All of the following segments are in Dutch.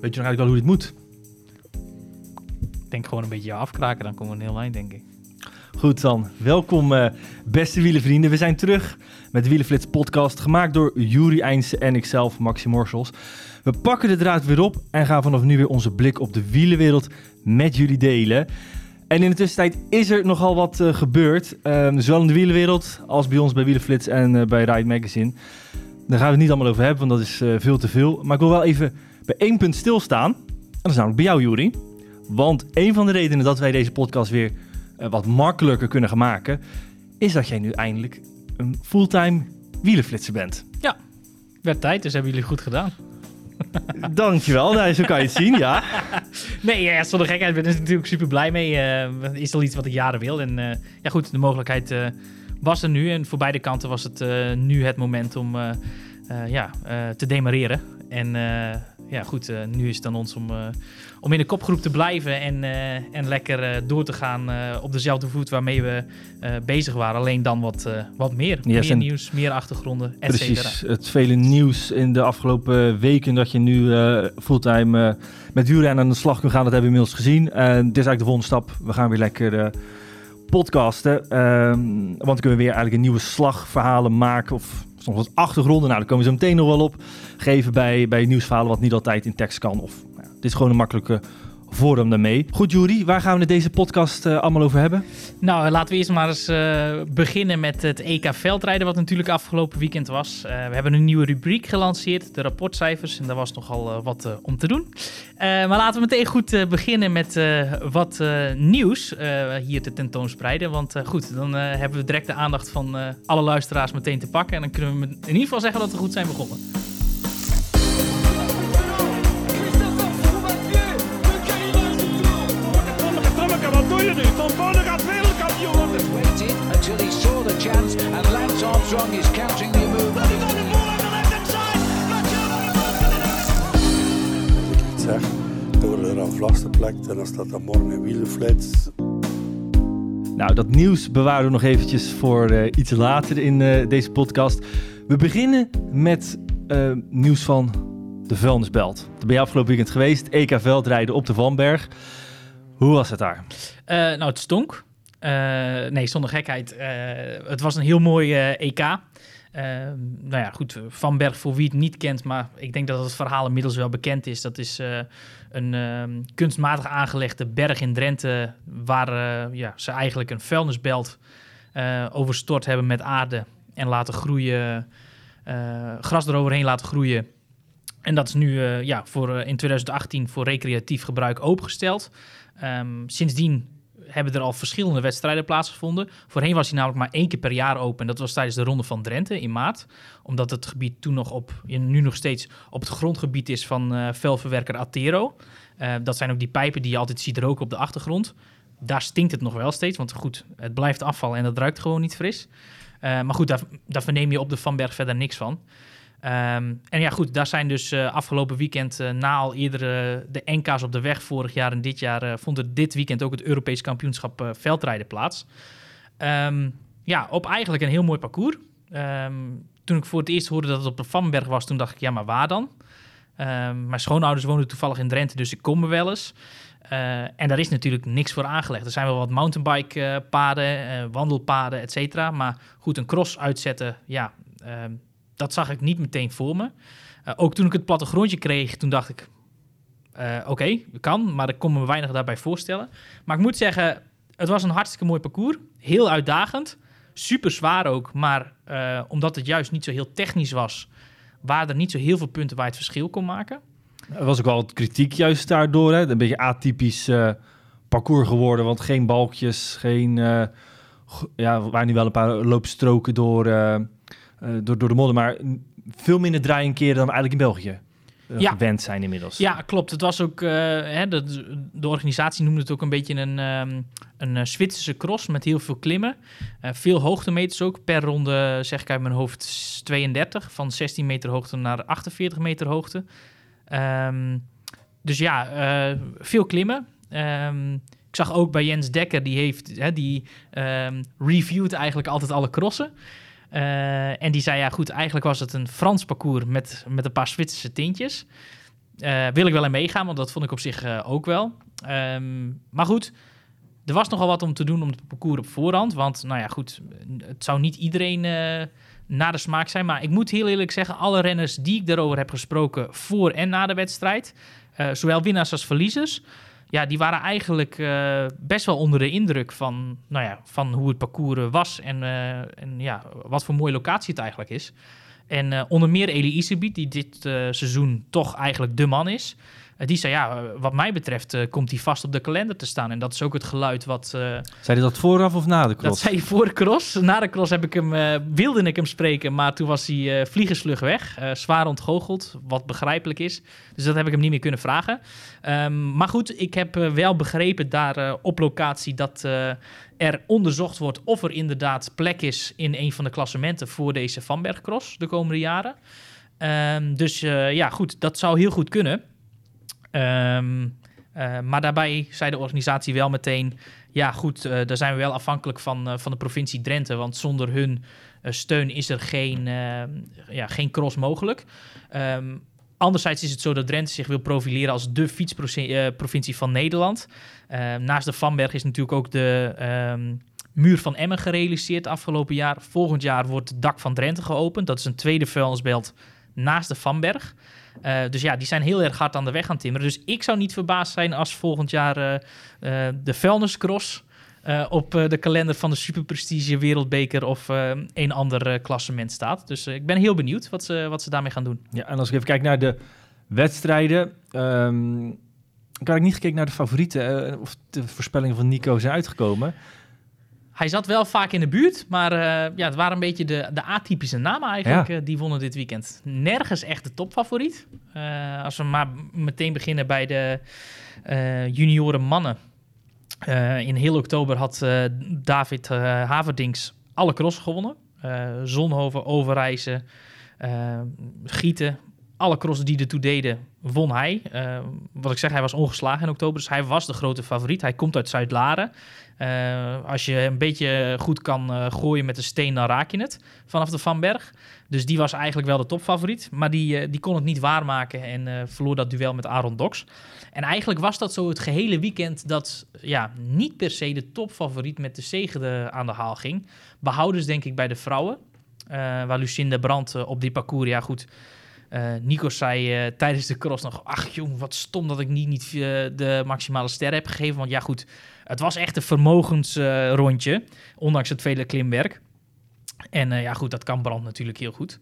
Weet je nog eigenlijk wel hoe dit moet? Ik denk gewoon een beetje afkraken, dan komen we een heel eind, denk ik. Goed dan, welkom eh, beste wielenvrienden. We zijn terug met de Wielenflits podcast, gemaakt door Juri Eindse en ikzelf, Maxi Morsels. We pakken de draad weer op en gaan vanaf nu weer onze blik op de wielenwereld met jullie delen. En in de tussentijd is er nogal wat eh, gebeurd, ehm, zowel in de wielenwereld als bij ons bij Wielenflits en eh, bij Ride Magazine. Daar gaan we het niet allemaal over hebben, want dat is veel te veel. Maar ik wil wel even bij één punt stilstaan. En dat is namelijk bij jou, Juri. Want een van de redenen dat wij deze podcast weer eh, wat makkelijker kunnen gaan maken, is dat jij nu eindelijk een fulltime wielenflitser bent. Werd tijd, dus hebben jullie goed gedaan. Dankjewel, nou, zo kan je het zien, ja. Nee, ja, zonder gekheid, ik ben er natuurlijk super blij mee. Eh, is al iets wat ik jaren wil. En eh, ja goed, de mogelijkheid was er nu. En voor beide kanten was het nu het moment om ja, te demareren. En ja goed, eh, nu is het aan ons om, eh, om in de kopgroep te blijven. En, eh, en lekker door te gaan op dezelfde voet waarmee we bezig waren. Alleen dan wat, wat meer. meer nieuws, meer achtergronden, et cetera. Precies, het vele nieuws in de afgelopen weken dat je nu fulltime met wielrennen aan de slag kunt gaan, dat hebben we inmiddels gezien. En dit is eigenlijk de volgende stap. We gaan weer lekker podcasten, ehm, want dan kunnen we weer eigenlijk een nieuwe slagverhalen maken of soms wat achtergronden. Nou, daar komen we zo meteen nog wel op. Geven bij, bij nieuwsverhalen wat niet altijd in tekst kan. Of, nou, dit is gewoon een makkelijke vorm daarmee. Goed, Jury, waar gaan we het deze podcast eh, allemaal over hebben? Nou, laten we eerst maar eens eh, beginnen met het EK veldrijden, wat natuurlijk afgelopen weekend was. Eh, we hebben een nieuwe rubriek gelanceerd, de rapportcijfers. En daar was nogal wat om te doen. Maar laten we meteen goed beginnen met wat nieuws hier te tentoonspreiden. Want goed, dan hebben we direct de aandacht van alle luisteraars meteen te pakken. En dan kunnen we in ieder geval zeggen dat we goed zijn begonnen. Armstrong is counting the move. ik zeg, door er aan vlasste plek en dan staat er morgen een wielenflits. Nou, dat nieuws bewaren we nog eventjes voor eh, iets later in eh, deze podcast. We beginnen met eh, nieuws van de vuilnisbelt. Daar ben je afgelopen weekend geweest. EK veldrijden op de Vanberg. Hoe was het daar? Eh, nou, het stonk. Eh, nee, zonder gekheid. Eh, het was een heel mooi EK. Eh, nou ja, goed, Van Berg voor wie het niet kent, maar ik denk dat het verhaal inmiddels wel bekend is. Dat is een ehm, kunstmatig aangelegde berg in Drenthe, waar ja, ze eigenlijk een vuilnisbelt overstort hebben met aarde en laten groeien, gras eroverheen laten groeien. En dat is nu ja, voor, in 2018 voor recreatief gebruik opengesteld. Ehm, sindsdien hebben er al verschillende wedstrijden plaatsgevonden. Voorheen was hij namelijk maar één keer per jaar open. En dat was tijdens de Ronde van Drenthe in maart. Omdat het gebied toen nog op, nu nog steeds op het grondgebied is van eh velverwerker Atero. Eh, dat zijn ook die pijpen die je altijd ziet roken op de achtergrond. Daar stinkt het nog wel steeds, want goed, het blijft afval en dat ruikt gewoon niet fris. Eh, maar goed, daar, daar verneem je op de Van Berg verder niks van. Ehm, en ja, goed, daar zijn dus eh, afgelopen weekend, eh, na al eerder eh, de NK's op de weg vorig jaar en dit jaar, vond er dit weekend ook het Europees kampioenschap veldrijden plaats. Ehm, ja, op eigenlijk een heel mooi parcours. Ehm, toen ik voor het eerst hoorde dat het op de Vanberg was, toen dacht ik, ja, maar waar dan? Mijn schoonouders wonen toevallig in Drenthe, dus ik kom er wel eens. En daar is natuurlijk niks voor aangelegd. Er zijn wel wat mountainbike-paden, wandelpaden, et cetera. Maar goed, een cross uitzetten, ja, dat zag ik niet meteen voor me. Eh, ook toen ik het plattegrondje kreeg, toen dacht ik... eh, Oké, kan, maar ik kon me weinig daarbij voorstellen. Maar ik moet zeggen, het was een hartstikke mooi parcours. Heel uitdagend. Super zwaar ook. Maar eh, omdat het juist niet zo heel technisch was... waren er niet zo heel veel punten waar het verschil kon maken. Er was ook wel wat kritiek juist daardoor. Hè? Een beetje atypisch parcours geworden. Want geen balkjes, geen... ja, er waren nu wel een paar loopstroken door, door, door de modder. Maar veel minder draaien keren dan eigenlijk in België. eh, Ja. gewend zijn inmiddels. Ja, klopt. Het was ook, eh, hè, de, de organisatie noemde het ook een beetje een, ehm, een eh, Zwitserse cross met heel veel klimmen. Eh, veel hoogtemeters ook. Per ronde, zeg ik uit mijn hoofd, s- 32. Van 16 meter hoogte naar 48 meter hoogte. Ehm, dus ja, eh, veel klimmen. Ehm, ik zag ook bij Jens Dekker, die heeft, hè, die reviewt eigenlijk altijd alle crossen. Eh, en die zei, ja goed, eigenlijk was het een Frans parcours met, met een paar Zwitserse tintjes. Eh, wil ik wel in meegaan, want dat vond ik op zich eh, ook wel. Ehm, maar goed, er was nogal wat om te doen om het parcours op voorhand. Want, nou ja, goed, het zou niet iedereen naar de smaak zijn. Maar ik moet heel eerlijk zeggen, alle renners die ik daarover heb gesproken voor en na de wedstrijd, zowel winnaars als verliezers, ja, die waren eigenlijk eh, best wel onder de indruk van, nou ja, van hoe het parcours was en, eh, en ja, wat voor mooie locatie het eigenlijk is. En eh, onder meer Eli Iserbiet, die dit seizoen toch eigenlijk de man is. Eh, die zei, ja, eh, wat mij betreft eh, komt hij vast op de kalender te staan. En dat is ook het geluid wat... eh, Zei hij dat vooraf of na de dat cross? zei hij voor de cross. Na de cross heb ik hem, eh, wilde ik hem spreken, maar toen was hij vliegensvlug weg. Zwaar ontgoocheld, wat begrijpelijk is. Dus dat heb ik hem niet meer kunnen vragen. Ehm, maar goed, ik heb wel begrepen daar op locatie dat er onderzocht wordt of er inderdaad plek is in een van de klassementen voor deze Van Berg Cross de komende jaren. Ehm, dus ja, goed, dat zou heel goed kunnen. Ehm, eh, maar daarbij zei de organisatie wel meteen: ja, goed, eh, daar zijn we wel afhankelijk van, eh, van de provincie Drenthe. Want zonder hun steun is er geen, ja, geen cross mogelijk. Ehm, anderzijds is het zo dat Drenthe zich wil profileren als de fietsprovincie van Nederland. Ehm, naast de Vanberg is natuurlijk ook de muur van Emmen gerealiseerd afgelopen jaar. Volgend jaar wordt het dak van Drenthe geopend. Dat is een tweede vuilnisbelt naast de Vanberg. Eh, dus ja, die zijn heel erg hard aan de weg aan timmeren. Dus ik zou niet verbaasd zijn als volgend jaar eh, eh, de vuilniscross op de kalender van de Superprestige Wereldbeker of een ander klassement staat. Dus ik ben heel benieuwd wat ze, wat ze daarmee gaan doen. Ja, en als ik even kijk naar de wedstrijden. ehm, ik had niet gekeken naar de favorieten. of de voorspellingen van Nico zijn uitgekomen. Hij zat wel vaak in de buurt, maar eh, ja, het waren een beetje de, de atypische namen eigenlijk Ja. eh, die wonnen dit weekend. Nergens echt de topfavoriet. Eh, als we maar meteen beginnen bij de junioren mannen. In heel oktober had David Haverdings alle cross gewonnen. Zonhoven, Overijse, Gieten. Alle crossen die ertoe deden, won hij. Eh, wat ik zeg, hij was ongeslagen in oktober. Dus hij was de grote favoriet. Hij komt uit Zuid-Laren. Eh, als je een beetje goed kan eh, gooien met een steen, dan raak je het vanaf de Van Berg. Dus die was eigenlijk wel de topfavoriet. Maar die, die kon het niet waarmaken en verloor dat duel met Aaron Dox. En eigenlijk was dat zo het gehele weekend dat ja, niet per se de topfavoriet met de zegen de- aan de haal ging. Behoudens denk ik bij de vrouwen. waar Lucinda Brandt op die parcours, ja goed... eh, Nico zei eh, tijdens de cross nog... Ach jong, wat stom dat ik niet, niet eh, de maximale ster heb gegeven. Want ja goed, het was echt een vermogensrondje. ondanks het vele klimwerk. En ja goed, dat kan Brandt natuurlijk heel goed.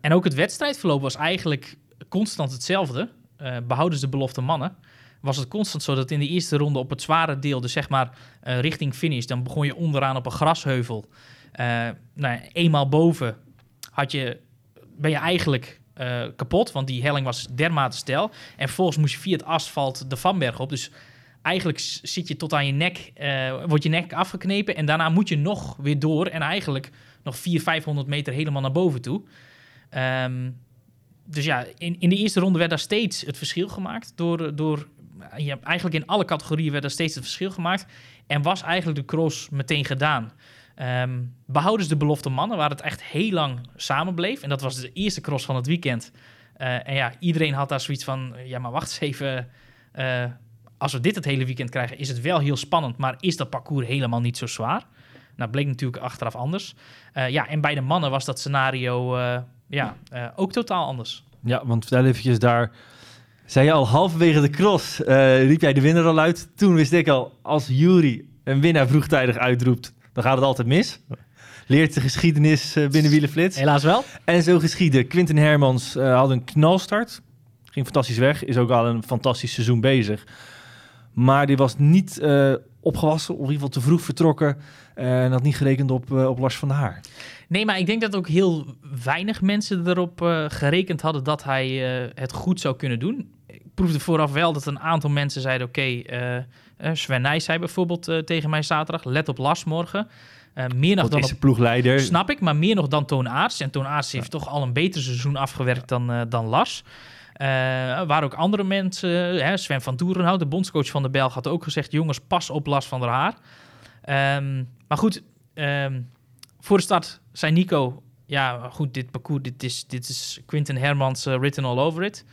En ook het wedstrijdverloop was eigenlijk constant hetzelfde. Eh behoudens de belofte mannen. Was het constant zo dat in de eerste ronde op het zware deel, dus zeg maar richting finish, dan begon je onderaan op een grasheuvel. Nou, eenmaal boven had je, ben je eigenlijk eh, kapot, want die helling was dermate steil. En vervolgens moest je via het asfalt de Vanberg op. Dus eigenlijk zit je tot aan je nek, eh, wordt je nek afgeknepen en daarna moet je nog weer door en eigenlijk nog 400, 500 meter helemaal naar boven toe. Ehm, dus ja, in, in de eerste ronde werd daar steeds het verschil gemaakt. Door, door, ja, eigenlijk in alle categorieën werd daar steeds het verschil gemaakt. En was eigenlijk de cross meteen gedaan. Ehm behoudens de belofte mannen, waar het echt heel lang samen bleef. En dat was de eerste cross van het weekend. Eh, en ja, iedereen had daar zoiets van... Ja, maar wacht eens even. eh, als we dit het hele weekend krijgen, is het wel heel spannend. Maar is dat parcours helemaal niet zo zwaar? Nou, bleek natuurlijk achteraf anders. Eh, ja, en bij de mannen was dat scenario eh, ja, eh, ook totaal anders. Ja, want vertel eventjes daar. Zei je al halverwege de cross, eh, riep jij de winnaar al uit. Toen wist ik al, als Jury een winnaar vroegtijdig uitroept, dan gaat het altijd mis. Leert de geschiedenis eh, binnen Wielenflits. Helaas wel. En zo geschiedde. Quinten Hermans eh, had een knalstart. Ging fantastisch weg. Is ook al een fantastisch seizoen bezig. Maar die was niet eh, opgewassen, of in ieder geval te vroeg vertrokken. En had niet gerekend op, op Lars van der Haar. Nee, maar ik denk dat ook heel weinig mensen erop gerekend hadden dat hij het goed zou kunnen doen. Ik proefde vooraf wel dat een aantal mensen zeiden: Oké, eh, Sven Nijs zei bijvoorbeeld eh, tegen mij zaterdag: let op Lars morgen. Eh, meer nog dan is op de ploegleider. Snap ik, maar meer nog dan Toon Aarts. En Toon Aarts heeft toch al een beter seizoen afgewerkt dan, eh, dan Lars. Eh waar ook andere mensen, hè, Sven van Toerenhout, de bondscoach van de Belg, had ook gezegd: jongens, pas op Lars van der Haar. Ehm, maar goed, ehm, voor de start zei Nico: ja, goed, dit parcours, dit is, dit is Quinten Hermans written all over it.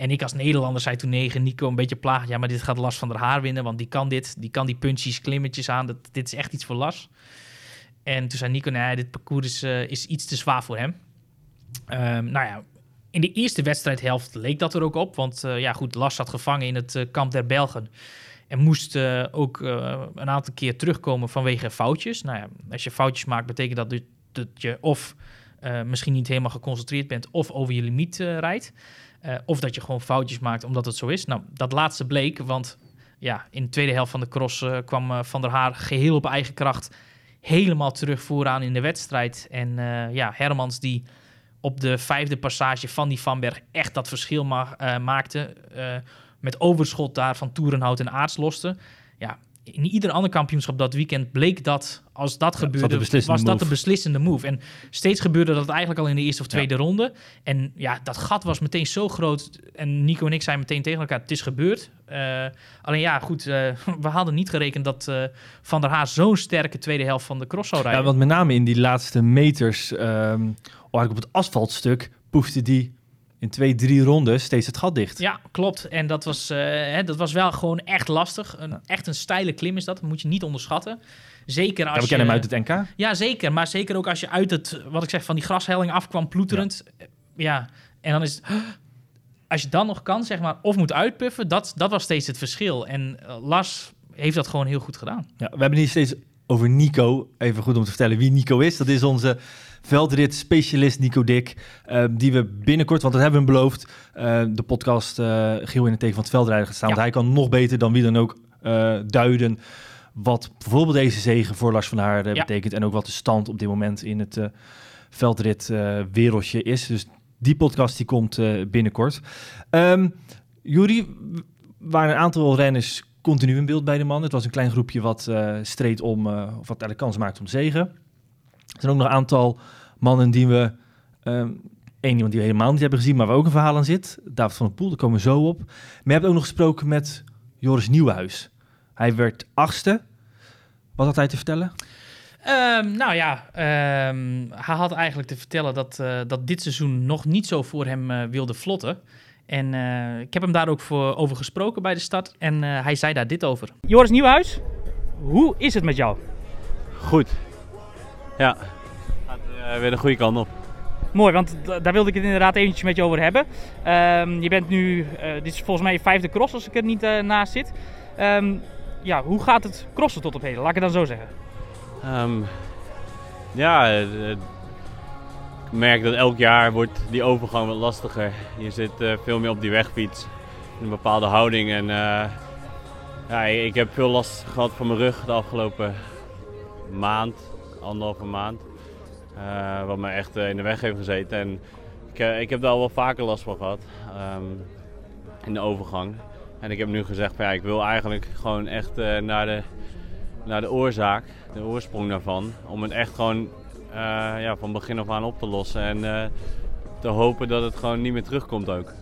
En ik als Nederlander zei toen negen, Nico een beetje plagen. Ja, maar dit gaat Lars van der Haar winnen, want die kan dit. Die kan die puntjes, klimmetjes aan. Dat, dit is echt iets voor Lars. En toen zei Nico, nee, dit parcours is, eh, is iets te zwaar voor hem. Ehm, nou ja, in de eerste wedstrijdhelft leek dat er ook op. Want eh, ja, goed, Lars zat gevangen in het eh, kamp der Belgen. En moest ook een aantal keer terugkomen vanwege foutjes. Nou ja, als je foutjes maakt, betekent dat dus dat je of misschien niet helemaal geconcentreerd bent... of over je limiet rijdt. Eh, of dat je gewoon foutjes maakt omdat het zo is. Nou, dat laatste bleek, want ja, in de tweede helft van de cross eh, kwam eh, Van der Haar geheel op eigen kracht helemaal terug vooraan in de wedstrijd. En ja, Hermans die op de vijfde passage van die Vanberg echt dat verschil ma- maakte. met overschot daar van Toerenhout en Aarts loste. Ja, in ieder ander kampioenschap dat weekend bleek dat, als dat gebeurde, was dat de beslissende move. En steeds gebeurde dat eigenlijk al in de eerste of tweede ronde. En ja, dat gat was meteen zo groot. En Nico en ik zeiden meteen tegen elkaar, het is gebeurd. Eh, alleen ja, goed, eh, we hadden niet gerekend dat eh, Van der Haar zo'n sterke tweede helft van de cross zou rijden. Ja, want met name in die laatste meters, eigenlijk op het asfaltstuk, poefde die in twee, drie ronden steeds het gat dicht. Ja, klopt. En dat was, eh, hè, dat was wel gewoon echt lastig. Een, Echt een steile klim is dat. Dat moet je niet onderschatten. Zeker als Ja, we je... kennen hem uit het NK. Ja, zeker. Maar zeker ook als je uit het, wat ik zeg, van die grashelling afkwam, ploeterend. Ja. En dan is het... Als je dan nog kan, zeg maar, of moet uitpuffen, dat, dat was steeds het verschil. En eh, Lars heeft dat gewoon heel goed gedaan. Ja, we hebben hier steeds over Nico. Even goed om te vertellen wie Nico is. Dat is onze veldrit-specialist Nico Dik. eh, die we binnenkort, want dat hebben we hem beloofd, eh, de podcast eh Geel in het teken van het veldrijden gaat staan. Ja. Want hij kan nog beter dan wie dan ook duiden wat bijvoorbeeld deze zegen voor Lars van Haar Ja. betekent. En ook wat de stand op dit moment in het veldrit wereldje is. Dus die podcast die komt binnenkort. Juri, w- waren een aantal renners continu in beeld bij de man. Het was een klein groepje wat eh, streed om, eh, of wat eigenlijk kans maakte om zegen. Er zijn ook nog een aantal mannen die we, één iemand die we helemaal niet hebben gezien, maar waar ook een verhaal aan zit. David van der Poel, daar komen we zo op. Maar je hebt ook nog gesproken met Joris Nieuwenhuis. Hij werd achtste. Wat had hij te vertellen? Ehm, nou ja, ehm, hij had eigenlijk te vertellen dat, eh, dat dit seizoen nog niet zo voor hem wilde vlotten. En eh, ik heb hem daar ook voor, over gesproken bij de start. En eh, hij zei daar dit over. Joris Nieuwhuis, hoe is het met jou? Goed. Ja. Gaat eh, weer de goede kant op. Mooi, want daar wilde ik het inderdaad eventjes met je over hebben. Ehm, je bent nu, dit is volgens mij je vijfde cross als ik er niet naast zit. Ehm, ja, hoe gaat het crossen tot op heden? Laat ik het dan zo zeggen. Ehm, ja, ik merk dat elk jaar wordt die overgang wat lastiger. Je zit eh, veel meer op die wegfiets. In een bepaalde houding. En eh, ja, ik heb veel last gehad van mijn rug de afgelopen maand, anderhalve maand. Eh, wat me echt in de weg heeft gezeten. En ik, ik heb daar al wel vaker last van gehad. ehm, in de overgang. En ik heb nu gezegd, van, ja, ik wil eigenlijk gewoon echt naar, de, naar de oorzaak, de oorsprong daarvan. Om het echt gewoon ja, van begin af aan op te lossen. En eh, te hopen dat het gewoon niet meer terugkomt ook.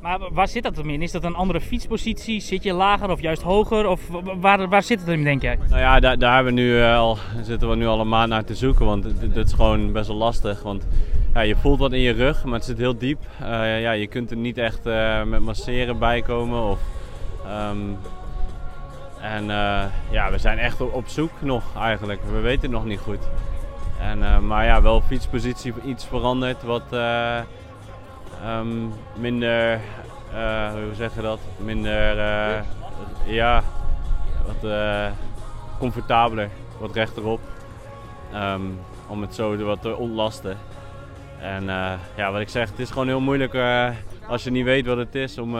Maar wa- waar zit dat hem in? Is dat een andere fietspositie? Zit je lager of juist hoger? Of wa- waar, waar zit het hem, denk jij? Nou ja, daar, daar hebben we nu, eh, al, zitten we nu al een maand naar te zoeken. Want dit is gewoon best wel lastig. Want ja, je voelt wat in je rug, maar het zit heel diep. Eh, ja, je kunt er niet echt eh, met masseren bij komen. Of, ehm, en eh, ja, we zijn echt op, op zoek nog eigenlijk. We weten het nog niet goed. En, eh, maar ja, wel fietspositie iets veranderd. Wat eh, ehm, minder, eh, hoe zeg je dat? Minder, ja, wat comfortabeler, wat rechterop. Ehm, om het zo wat te ontlasten. En ja, wat ik zeg, het is gewoon heel moeilijk als je niet weet wat het is om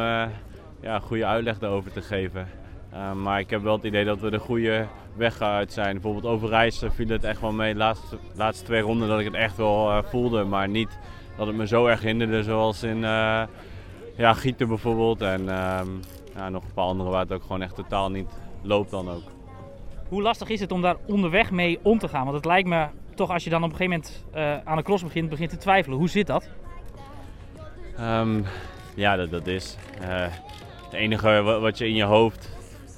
ja, goede uitleg daarover te geven. Uh, maar ik heb wel het idee dat we de goede weg uit zijn. Bijvoorbeeld over reizen viel het echt wel mee. De laatste, laatste twee ronden dat ik het echt wel uh, voelde. Maar niet dat het me zo erg hinderde zoals in uh, ja, Gieten bijvoorbeeld. En ehm, ja, nog een paar andere waar het ook gewoon echt totaal niet loopt dan ook. Hoe lastig is het om daar onderweg mee om te gaan? Want het lijkt me toch als je dan op een gegeven moment aan een cross begint, begint te twijfelen. Hoe zit dat? Um, ja, dat, dat is. het enige wat je in je hoofd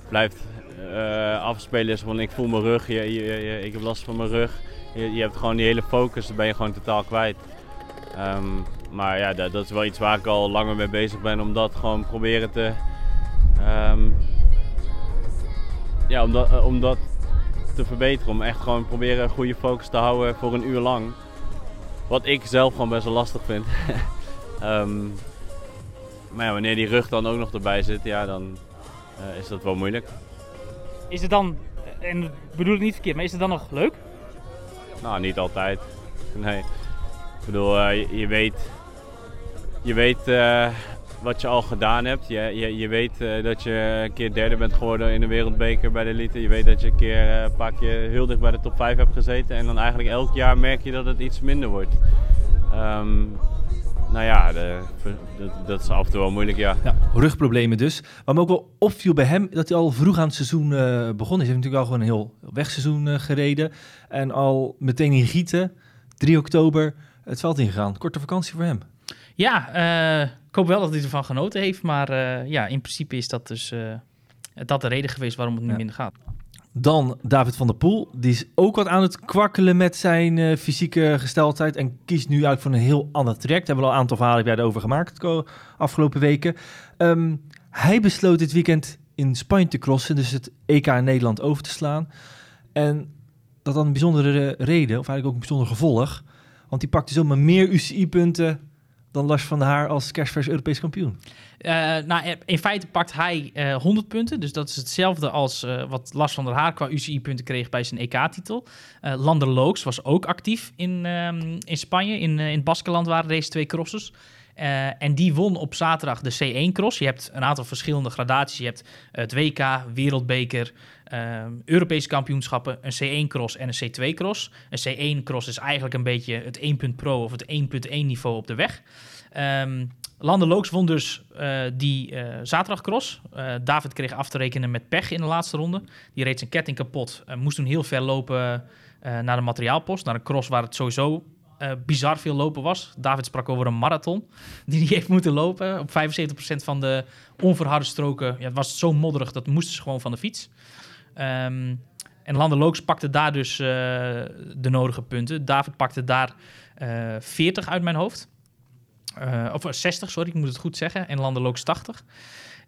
blijft uh, afspelen is van ik voel mijn rug, je, ik heb last van mijn rug. Je, hebt gewoon die hele focus, dan ben je gewoon totaal kwijt. Um, maar ja, dat, dat, is wel iets waar ik al langer mee bezig ben, om dat gewoon proberen te... Um, ja, om dat, uh, om dat te verbeteren. Om echt gewoon proberen een goede focus te houden voor een uur lang. Wat ik zelf gewoon best wel lastig vind. um, maar ja, wanneer die rug dan ook nog erbij zit, ja, dan, uh, is dat wel moeilijk. Is het dan, en bedoel ik niet verkeerd, maar is het dan nog leuk? Nou, niet altijd. Nee. Ik bedoel, uh, je, weet, je weet uh, wat je al gedaan hebt. Je, je, je weet dat je een keer derde bent geworden in de wereldbeker bij de elite. Je weet dat je een keer een paar keer heel dicht bij de top 5 hebt gezeten. En dan eigenlijk elk jaar merk je dat het iets minder wordt. Um, nou ja, de, dat, dat, is af en toe wel moeilijk, ja. ja. Rugproblemen dus. Wat me ook wel opviel bij hem, dat hij al vroeg aan het seizoen uh, begonnen is. Hij heeft natuurlijk al gewoon een heel wegseizoen uh, gereden. En al meteen in Gieten, 3 oktober, het veld ingegaan. Korte vakantie voor hem. Ja, uh, ik hoop wel dat hij ervan genoten heeft. Maar ja, in principe is dat dus dat de reden geweest waarom het nu ja. minder gaat. Dan David van der Poel. Die is ook wat aan het kwakkelen met zijn uh, fysieke gesteldheid. En kiest nu uit voor een heel ander traject. Daar hebben we al een aantal verhalen bij over gemaakt de afgelopen weken. Um, hij besloot dit weekend in Spanje te crossen. Dus het EK in Nederland over te slaan. En dat dan een bijzondere reden, of eigenlijk ook een bijzonder gevolg. Want die pakte zomaar meer UCI-punten dan Lars van Haar als kerstvers Europees kampioen. Uh, nou, in feite pakt hij uh, eh, 100 punten. Dus dat is hetzelfde als wat Lars van der Haar qua UCI-punten kreeg bij zijn EK-titel. Lander Looks was ook actief in, um, in Spanje. In, in Baskeland waren deze twee crossers. En die won op zaterdag de C1-cross. Je hebt een aantal verschillende gradaties. Je hebt het WK, Wereldbeker, Europese kampioenschappen, een C1-cross en een C2-cross. Een C1-cross is eigenlijk een beetje het 1 pro of het 1.1 niveau op de weg. Um, Lande Looks won dus uh, die zaterdagcross. David kreeg af te rekenen met pech in de laatste ronde. Die reed zijn ketting kapot. moest toen heel ver lopen naar de materiaalpost. Naar een cross waar het sowieso bizar veel lopen was. David sprak over een marathon die hij heeft moeten lopen. Op 75% van de onverharde stroken ja, het was zo modderig dat moesten ze gewoon van de fiets. Um, en Lande Looks pakte daar dus de nodige punten. David pakte daar 40 uit mijn hoofd. Uh, of 60, sorry, ik moet het goed zeggen. En Landerlooks 80.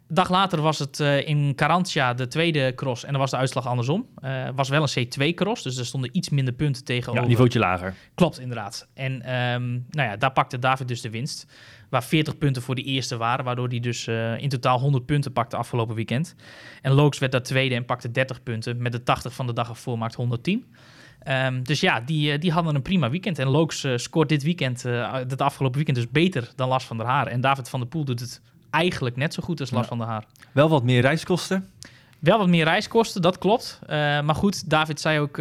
Een dag later was het uh, in Carantia de tweede cross en dan was de uitslag andersom. Uh, was wel een C2-cross, dus er stonden iets minder punten tegenover. Ja, niveautje lager. Klopt, inderdaad. En um, nou ja, daar pakte David dus de winst. Waar 40 punten voor de eerste waren, waardoor hij dus uh, in totaal 100 punten pakte afgelopen weekend. En Looks werd daar tweede en pakte 30 punten. Met de 80 van de dag ervoor maakt 110. Um, dus ja, die, eh, die hadden een prima weekend. En uh, scoort dit weekend, het afgelopen weekend, dus beter dan Lars van der Haar. En David van der Poel doet het eigenlijk net zo goed als Lars van der Haar. Wel wat meer reiskosten? Wel wat meer reiskosten, dat klopt. Uh, maar goed, David zei ook,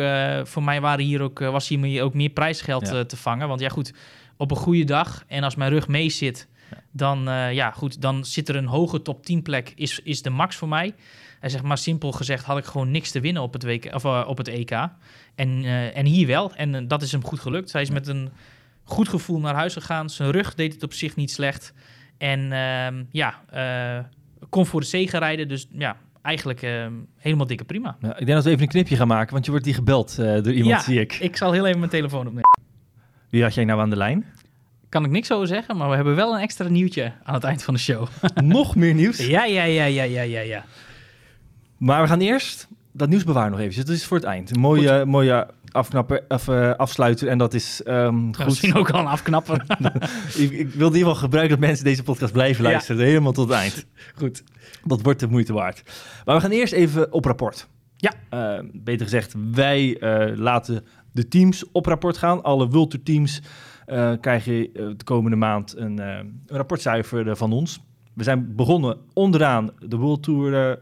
voor mij waren hier ook, was hier ook meer prijsgeld ja. te vangen. Want ja goed, op een goede dag en als mijn rug mee zit, ja. dan, ja, goed, dan zit er een hoge top 10 plek, is, is de max voor mij. Hij zegt maar simpel gezegd had ik gewoon niks te winnen op het, WK, of, op het EK. En, en hier wel. En dat is hem goed gelukt. Hij is met een goed gevoel naar huis gegaan. Zijn rug deed het op zich niet slecht. En ehm, ja, kon voor de zegen rijden. Dus ja, eigenlijk ehm, helemaal dikke prima. Ja, ik denk dat we even een knipje gaan maken, want je wordt hier gebeld door iemand, ja, zie ik. ik zal heel even mijn telefoon opnemen. Wie had jij nou aan de lijn? Kan ik niks over zeggen, maar we hebben wel een extra nieuwtje aan het eind van de show. Nog meer nieuws? Ja, ja, ja, ja, ja, ja, ja. Maar we gaan eerst dat nieuws bewaren nog even. Dat is voor het eind. Een mooie, mooie afknapper, of, uh, afsluiter. En dat is um, goed. Misschien ook al een afknapper. ik, ik wil in ieder geval gebruiken dat mensen deze podcast blijven luisteren. Ja. Helemaal tot het eind. Goed. Dat wordt de moeite waard. Maar we gaan eerst even op rapport. Ja. Uh, beter gezegd, wij uh, laten de teams op rapport gaan. Alle Wulter teams krijgen de komende maand een, een rapportcijfer van ons. We zijn begonnen onderaan de World Tour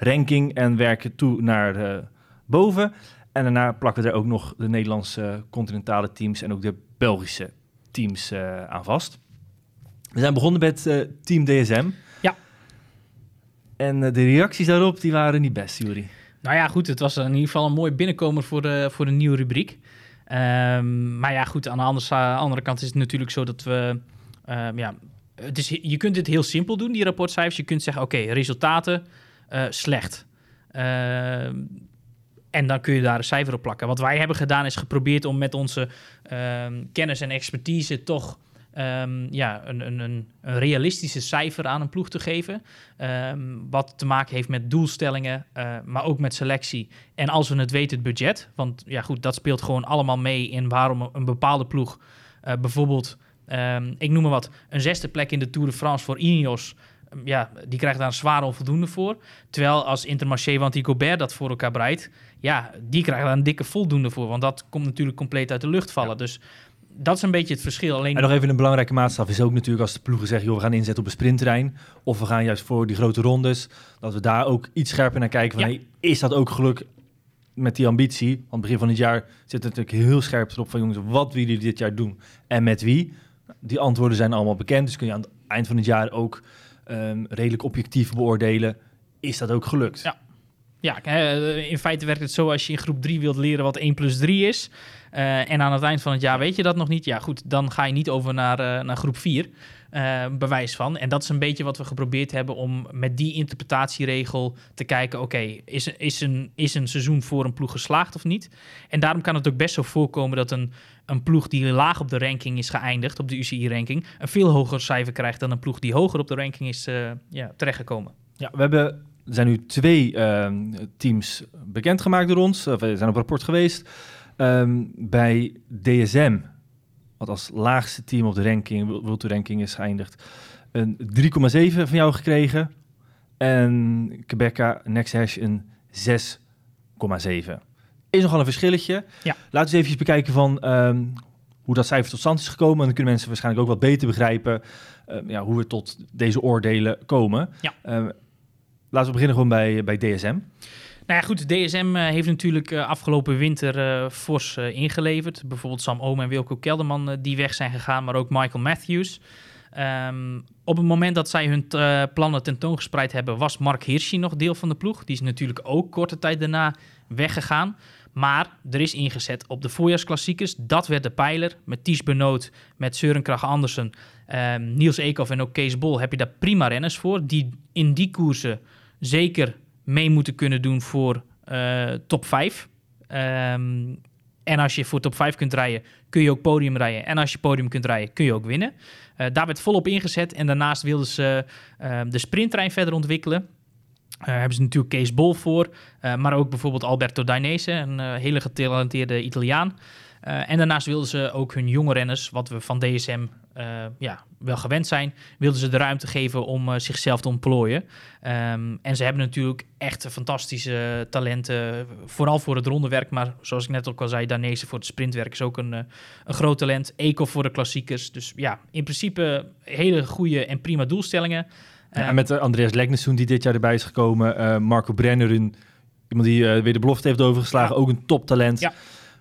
ranking en werken toe naar eh, boven. En daarna plakken er ook nog de Nederlandse continentale teams en ook de Belgische teams eh, aan vast. We zijn begonnen met eh, Team DSM. Ja. En de reacties daarop die waren niet best, Jury. Nou ja, goed, het was in ieder geval een mooi binnenkomer voor de, voor de nieuwe rubriek. Ehm, maar ja, goed, aan de andere, andere kant is het natuurlijk zo dat we... ehm, ja, het is, je kunt dit heel simpel doen, die rapportcijfers. Je kunt zeggen, oké, resultaten eh, slecht. Ehm, en dan kun je daar een cijfer op plakken. Wat wij hebben gedaan is geprobeerd om met onze ehm, kennis en expertise toch ehm, ja, een, een, een, realistische cijfer aan een ploeg te geven. Wat te maken heeft met doelstellingen, eh, maar ook met selectie. En als we het weten, het budget. Want ja, goed, dat speelt gewoon allemaal mee in waarom een bepaalde ploeg eh, bijvoorbeeld, ik noem maar wat, een zesde plek in de Tour de France voor Ineos. Um, Ja, die krijgt daar een zware onvoldoende voor. Terwijl als Intermarché, want die Gobert dat voor elkaar breidt, ja, die krijgt daar een dikke voldoende voor. Want dat komt natuurlijk compleet uit de lucht vallen. Dus dat is een beetje het verschil. Alleen En nog even een belangrijke maatstaf is ook natuurlijk als de ploegen zeggen... joh, we gaan inzetten op een sprintterrein... of we gaan juist voor die grote rondes... dat we daar ook iets scherper naar kijken van... Ja. hey, is dat ook geluk met die ambitie? Want begin van het jaar zit het natuurlijk heel scherp erop van... jongens, wat willen jullie dit jaar doen en met wie? Die antwoorden zijn allemaal bekend, dus kun je aan het eind van het jaar ook... ehm, redelijk objectief beoordelen, is dat ook gelukt? Ja. Ja, eh, in feite werkt het zo als je in groep 3 wilt leren wat 1 plus 3 is. eh, en aan het eind van het jaar weet je dat nog niet. Ja, goed, dan ga je niet over naar, eh, naar groep 4. eh, bewijs van. En dat is een beetje wat we geprobeerd hebben om met die interpretatieregel te kijken: oké, is, is, een, is een seizoen voor een ploeg geslaagd of niet? En daarom kan het ook best zo voorkomen dat een, een ploeg die laag op de ranking is geëindigd, op de UCI-ranking, een veel hoger cijfer krijgt dan een ploeg die hoger op de ranking is eh, ja, terechtgekomen. Ja, we hebben, er zijn nu twee ehm, teams bekendgemaakt door ons. We zijn op rapport geweest. Ehm, bij DSM, wat als laagste team op de ranking, World ranking is geëindigd, een 3,7 van jou gekregen. En Quebeca Next Hash een 6,7. Is nogal een verschilletje. Ja. Laten we eens even bekijken van ehm, hoe dat cijfer tot stand is gekomen. En dan kunnen mensen waarschijnlijk ook wat beter begrijpen ehm, ja, hoe we tot deze oordelen komen. Ja. Ehm, laten we beginnen gewoon bij, bij DSM. Nou ja, goed, DSM eh, heeft natuurlijk eh, afgelopen winter eh, fors ingeleverd. Bijvoorbeeld Sam Oom en Wilco Kelderman die weg zijn gegaan, maar ook Michael Matthews. Op het moment dat zij hun plannen tentoongespreid hebben, was Mark Hirschi nog deel van de ploeg. Die is natuurlijk ook korte tijd daarna weggegaan. Maar er is ingezet op de voorjaarsklassiekers. Dat werd de pijler. Met Ties Benoot, met Søren Andersen, ehm, Niels Eekhoff en ook Kees Bol heb je daar prima renners voor. Die in die koersen zeker mee moeten kunnen doen voor eh, top 5. Ehm, en als je voor top 5 kunt rijden, kun je ook podium rijden. En als je podium kunt rijden, kun je ook winnen. Eh, daar werd volop ingezet. En daarnaast wilden ze eh, de sprinttrein verder ontwikkelen. Daar hebben ze natuurlijk Kees Bol voor. eh, maar ook bijvoorbeeld Alberto Dainese, een eh, hele getalenteerde Italiaan. Eh, en daarnaast wilden ze ook hun jonge renners, wat we van DSM eh, ja, wel gewend zijn, wilden ze de ruimte geven om eh, zichzelf te ontplooien. Ehm, en ze hebben natuurlijk echt fantastische talenten, vooral voor het rondewerk. Maar zoals ik net ook al zei, Dainese voor het sprintwerk is ook een, eh, een groot talent. Eco voor de klassiekers. Dus ja, in principe hele goede en prima doelstellingen. Ja, en met eh, Andreas Leknessoen die dit jaar erbij is gekomen. eh, Marco Brenner, een, iemand die eh, weer de belofte heeft overgeslagen. Ook een toptalent. Ja.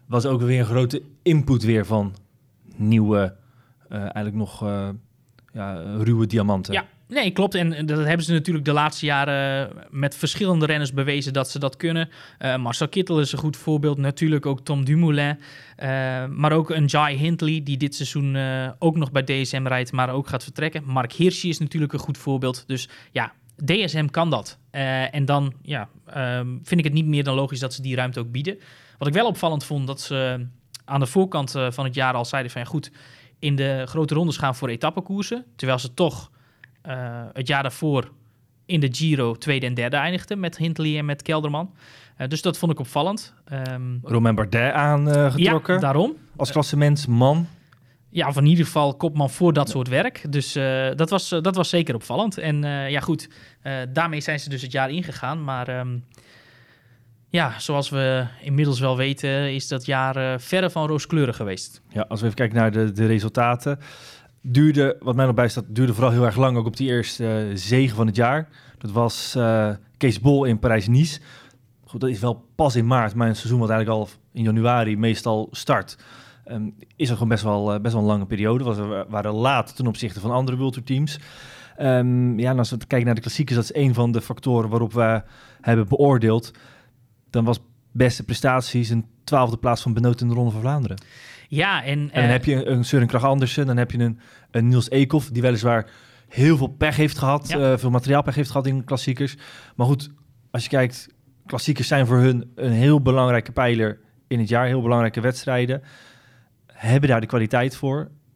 Was ook weer een grote input weer van nieuwe, eigenlijk nog ja, ruwe diamanten. Ja, nee, klopt. En dat hebben ze natuurlijk de laatste jaren met verschillende renners bewezen dat ze dat kunnen. Eh, Marcel Kittel is een goed voorbeeld. Natuurlijk ook Tom Dumoulin. Eh, maar ook een Jai Hindley, die dit seizoen eh, ook nog bij DSM rijdt, maar ook gaat vertrekken. Mark Hirschi is natuurlijk een goed voorbeeld. Dus ja, DSM kan dat. En dan ja, ehm, vind ik het niet meer dan logisch dat ze die ruimte ook bieden. Wat ik wel opvallend vond, dat ze aan de voorkant van het jaar al zeiden van goed, in de grote rondes gaan voor etappekoersen. Terwijl ze toch eh, het jaar daarvoor in de Giro tweede en derde eindigden met Hindley en met Kelderman. Eh, dus dat vond ik opvallend. Ehm, Romain Bardet aangetrokken ja, daarom. als klassementsman. Ja, of in ieder geval kopman voor dat soort werk. Dus eh, dat, was, dat was zeker opvallend. En ja, goed, daarmee zijn ze dus het jaar ingegaan. Maar ehm, ja, zoals we inmiddels wel weten, is dat jaar verre van rooskleurig geweest. Ja, als we even kijken naar de, de resultaten. Duurde, wat mij nog bij staat, duurde vooral heel erg lang ook op die eerste uh, zegen van het jaar. Dat was uh, Kees Bol in Parijs-Nice. Goed, dat is wel pas in maart, maar een seizoen wat eigenlijk al in januari meestal start. Um, is er gewoon best wel, uh, best wel een lange periode. Was, we waren laat ten opzichte van andere World Tour teams. Um, ja, als we kijken naar de klassiekers, dat is een van de factoren waarop we hebben beoordeeld. Dan was beste prestaties een twaalfde plaats van Benoot in de Ronde van Vlaanderen. Ja, en, en dan uh, heb je een, Søren Kragh Andersen, dan heb je een, een Niels Eekhoff, die weliswaar heel veel pech heeft gehad, ja. uh, veel materiaalpech heeft gehad in klassiekers. Maar goed, als je kijkt, klassiekers zijn voor hun een heel belangrijke pijler in het jaar, heel belangrijke wedstrijden. Hebben daar de kwaliteit voor.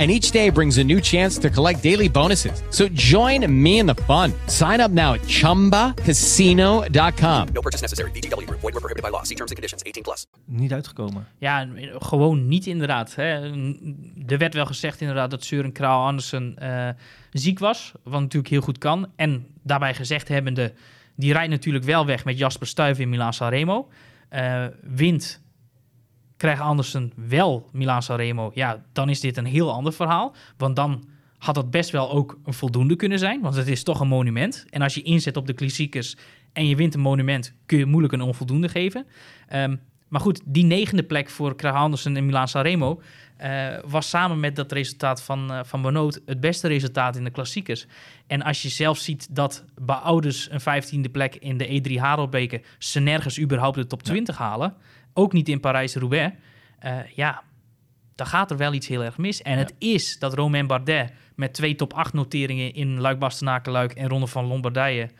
And each day brings a new chance to collect daily bonuses. So join me in the fun. Sign up now at chumbacasino.com. No purchase necessary. BGW. Void were prohibited by law. See terms and conditions. 18 plus. Niet uitgekomen. Ja, gewoon niet inderdaad. Hè. Er werd wel gezegd inderdaad dat Søren Kraal Andersen uh, ziek was. Wat natuurlijk heel goed kan. En daarbij gezegd hebbende, die rijdt natuurlijk wel weg met Jasper Stuyven in Milaan-Sanremo. Uh, wint krijgt Andersen wel Milaan Sanremo, ja, dan is dit een heel ander verhaal. Want dan had dat best wel ook een voldoende kunnen zijn, want het is toch een monument. En als je inzet op de klassiekers en je wint een monument, kun je moeilijk een onvoldoende geven. Um, maar goed, die negende plek voor Krach Andersen in Milaan Sanremo uh, was samen met dat resultaat van, uh, van Benoot het beste resultaat in de klassiekers. En als je zelf ziet dat Beouders een vijftiende plek in de E3 Harelbeke ze nergens überhaupt de top 20 ja. halen, ook niet in Parijs-Roubaix, uh, ja, dan gaat er wel iets heel erg mis. En ja. het is dat Romain Bardet met twee top 8 noteringen in Luik Bastenaken-Luik en Ronde van Lombardije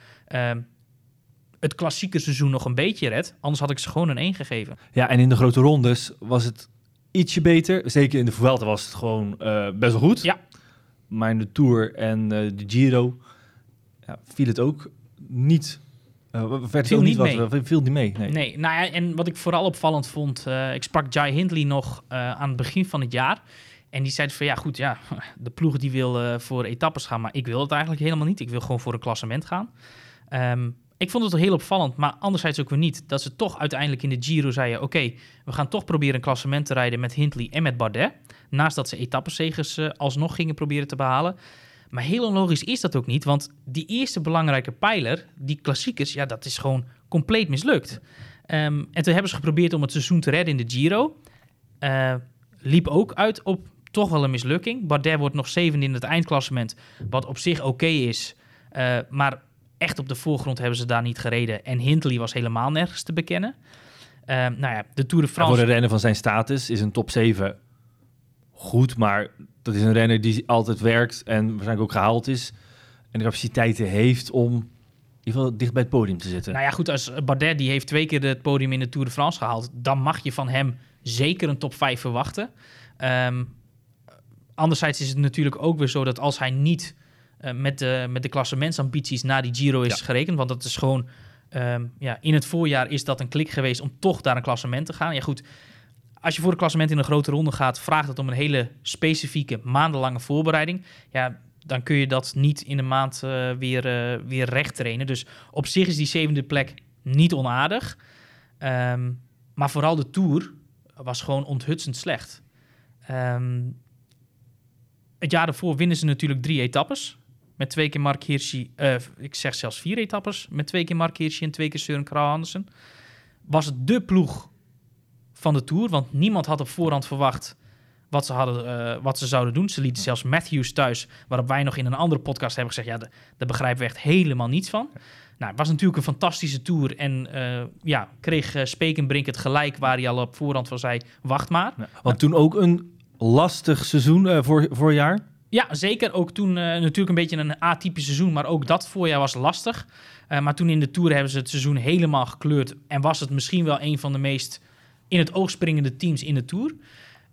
het klassieke seizoen nog een beetje redt. Anders had ik ze gewoon een 1 gegeven. Ja, en in de grote rondes was het ietsje beter. Zeker in de Vuelta was het gewoon uh, best wel goed. Ja. Maar in de Tour en uh, de Giro ja, viel het ook niet... Uh, werd viel niet wat, mee. viel niet mee. Nee. nee, nou ja, en wat ik vooral opvallend vond... ik sprak Jai Hindley nog aan het begin van het jaar... En die zei van ja, goed, ja, de ploeg die wil voor etappes gaan, maar ik wil het eigenlijk helemaal niet. Ik wil gewoon voor een klassement gaan. Um, ik vond het heel opvallend, maar anderzijds ook weer niet. Dat ze toch uiteindelijk in de Giro zeiden... oké, okay, we gaan toch proberen een klassement te rijden met Hindley en met Bardet. Naast dat ze etappenzegers uh, alsnog gingen proberen te behalen. Maar heel onlogisch is dat ook niet, want die eerste belangrijke pijler, die klassiekers... ja, dat is gewoon compleet mislukt. Um, en toen hebben ze geprobeerd om het seizoen te redden in de Giro. Uh, liep ook uit op toch wel een mislukking. Bardet wordt nog zevende in het eindklassement, wat op zich oké okay is... Uh, maar echt op de voorgrond hebben ze daar niet gereden. En Hindley was helemaal nergens te bekennen. Uh, nou ja, de Tour de France... voor de renner van zijn status is een top 7 goed, maar dat is een renner die altijd werkt en waarschijnlijk ook gehaald is. En de capaciteiten heeft om in ieder geval dicht bij het podium te zitten. Nou ja, goed, als Bardet die heeft twee keer het podium in de Tour de France gehaald, dan mag je van hem zeker een top 5 verwachten. Um, anderzijds is het natuurlijk ook weer zo dat als hij niet uh, met, de, met de klassementsambities naar die Giro is ja. gerekend. Want dat is gewoon... Um, ja, in het voorjaar is dat een klik geweest om toch naar een klassement te gaan. Ja goed, als je voor een klassement in een grote ronde gaat... vraagt het om een hele specifieke maandenlange voorbereiding. Ja, dan kun je dat niet in een maand uh, weer, uh, weer recht trainen. Dus op zich is die zevende plek niet onaardig. Um, maar vooral de Tour was gewoon onthutsend slecht. Um, het jaar daarvoor winnen ze natuurlijk drie etappes. Met twee keer Mark Hirschi, uh, ik zeg zelfs vier etappes. Met twee keer Mark Hirschi en twee keer Søren Kragh Andersen. Was het de ploeg van de Tour. Want niemand had op voorhand verwacht wat ze, hadden, uh, wat ze zouden doen. Ze lieten zelfs Matthews thuis. Waarop wij nog in een andere podcast hebben gezegd... ja, daar begrijpen we echt helemaal niets van. Nou, het was natuurlijk een fantastische Tour. En uh, ja, kreeg uh, Spekenbrink het gelijk waar hij al op voorhand van zei... wacht maar. Ja, want nou, toen ook een lastig seizoen voor, voorjaar. Ja, zeker. Ook toen natuurlijk een beetje een atypisch seizoen, maar ook dat voorjaar was lastig. Maar toen in de Tour hebben ze het seizoen helemaal gekleurd en was het misschien wel een van de meest in het oog springende teams in de Tour.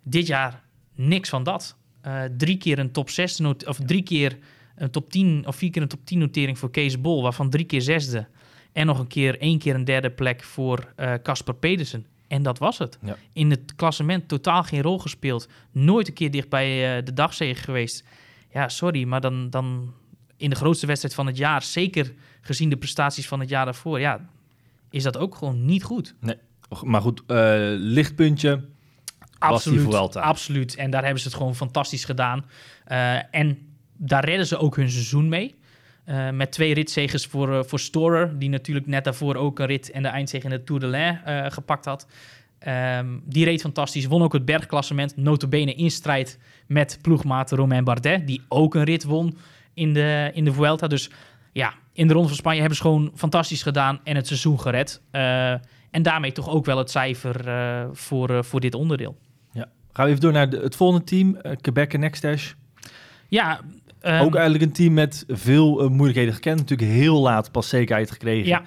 Dit jaar niks van dat. Uh, drie keer een top 6 of drie keer een top 10 of vier keer een top 10 notering voor Kees Bol, waarvan drie keer zesde. En nog een keer één keer een derde plek voor Casper Pedersen. En dat was het. Ja. In het klassement totaal geen rol gespeeld. Nooit een keer dicht bij eh, de dagzege geweest. Ja, sorry, maar dan, dan in de grootste wedstrijd van het jaar, zeker gezien de prestaties van het jaar daarvoor, ja, is dat ook gewoon niet goed. Nee. Maar goed, eh, lichtpuntje was die Vuelta. Absoluut. En daar hebben ze het gewoon fantastisch gedaan. Eh, en daar redden ze ook hun seizoen mee. Eh, met twee ritzegers voor, voor Storer, die natuurlijk net daarvoor ook een rit en de eindzege in de Tour de l'Ain gepakt had. Ehm, die reed fantastisch, won ook het bergklassement, notabene in strijd met ploegmaat Romain Bardet, die ook een rit won in de, in de Vuelta. Dus ja, in de Ronde van Spanje hebben ze gewoon fantastisch gedaan en het seizoen gered. Eh, en daarmee toch ook wel het cijfer eh, voor, eh, voor dit onderdeel. Ja. Gaan we even door naar de- het volgende team, eh, Quebec en Nextash. Ja, ehm, ook eigenlijk een team met veel moeilijkheden gekend. Natuurlijk heel laat pas zekerheid gekregen. Ja.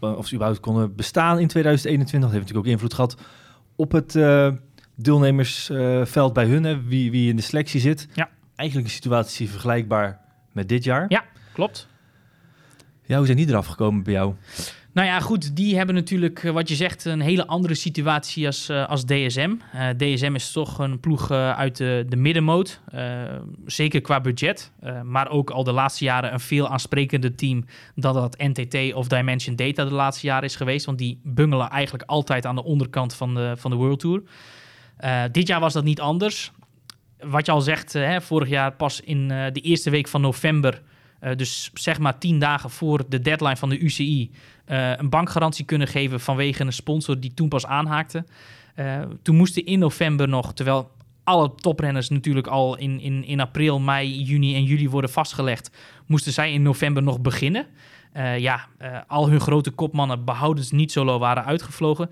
Of ze überhaupt konden bestaan in 2021. Dat heeft natuurlijk ook invloed gehad op het deelnemersveld bij hun. Hè, wie, wie in de selectie zit. Ja. Eigenlijk een situatie vergelijkbaar met dit jaar. Ja, klopt. Ja, hoe zijn die eraf gekomen bij jou? Nou ja, goed, die hebben natuurlijk, eh, wat je zegt, een hele andere situatie als, eh, als DSM. Eh, DSM is toch een ploeg uit de, de middenmoot, zeker qua budget. maar ook al de laatste jaren een veel aansprekender team dan dat NTT of Dimension Data de laatste jaren is geweest. Want die bungelen eigenlijk altijd aan de onderkant van de, van de World Tour. Dit jaar was dat niet anders. Wat je al zegt, hè, vorig jaar pas in de eerste week van november... eh, dus zeg maar tien dagen voor de deadline van de UCI... eh, een bankgarantie kunnen geven vanwege een sponsor die toen pas aanhaakte. Eh, toen moesten in november nog, terwijl alle toprenners natuurlijk al in, in, in april, mei, juni en juli worden vastgelegd, moesten zij in november nog beginnen. Ja, al hun grote kopmannen behoudens niet solo waren uitgevlogen.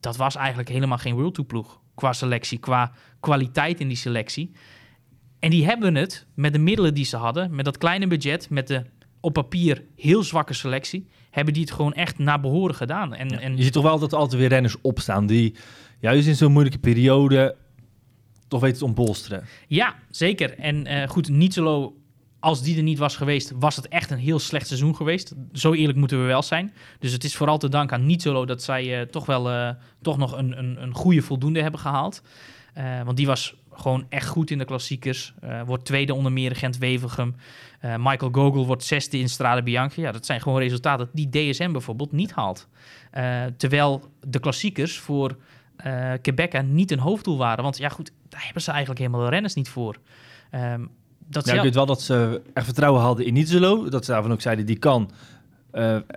Dat was eigenlijk helemaal geen World Tour ploeg qua selectie, qua kwaliteit in die selectie. En die hebben het met de middelen die ze hadden, met dat kleine budget, met de op papier heel zwakke selectie, hebben die het gewoon echt naar behoren gedaan. En, en Je ziet toch wel dat er altijd weer renners opstaan die juist in zo'n moeilijke periode toch weten te ontbolsteren. Ja, zeker. En eh, goed, Nietzelo, als die er niet was geweest, was het echt een heel slecht seizoen geweest. Zo eerlijk moeten we wel zijn. Dus het is vooral te danken aan Nietzelo dat zij eh, toch wel eh, toch nog een, een, een goede voldoende hebben gehaald. Eh, want die was gewoon echt goed in de klassiekers. Eh, wordt tweede onder meer Gent-Wevelgem. Eh, Michael Gogol wordt zesde in Strade Bianchi. Ja, dat zijn gewoon resultaten die DSM bijvoorbeeld niet haalt. Eh, terwijl de klassiekers voor eh Quebec niet een hoofddoel waren. Want ja goed, daar hebben ze eigenlijk helemaal de renners niet voor. Ehm, dat Ja, ik weet wel dat ze echt vertrouwen hadden in Nietzelo. Dat ze daarvan ook zeiden, die kan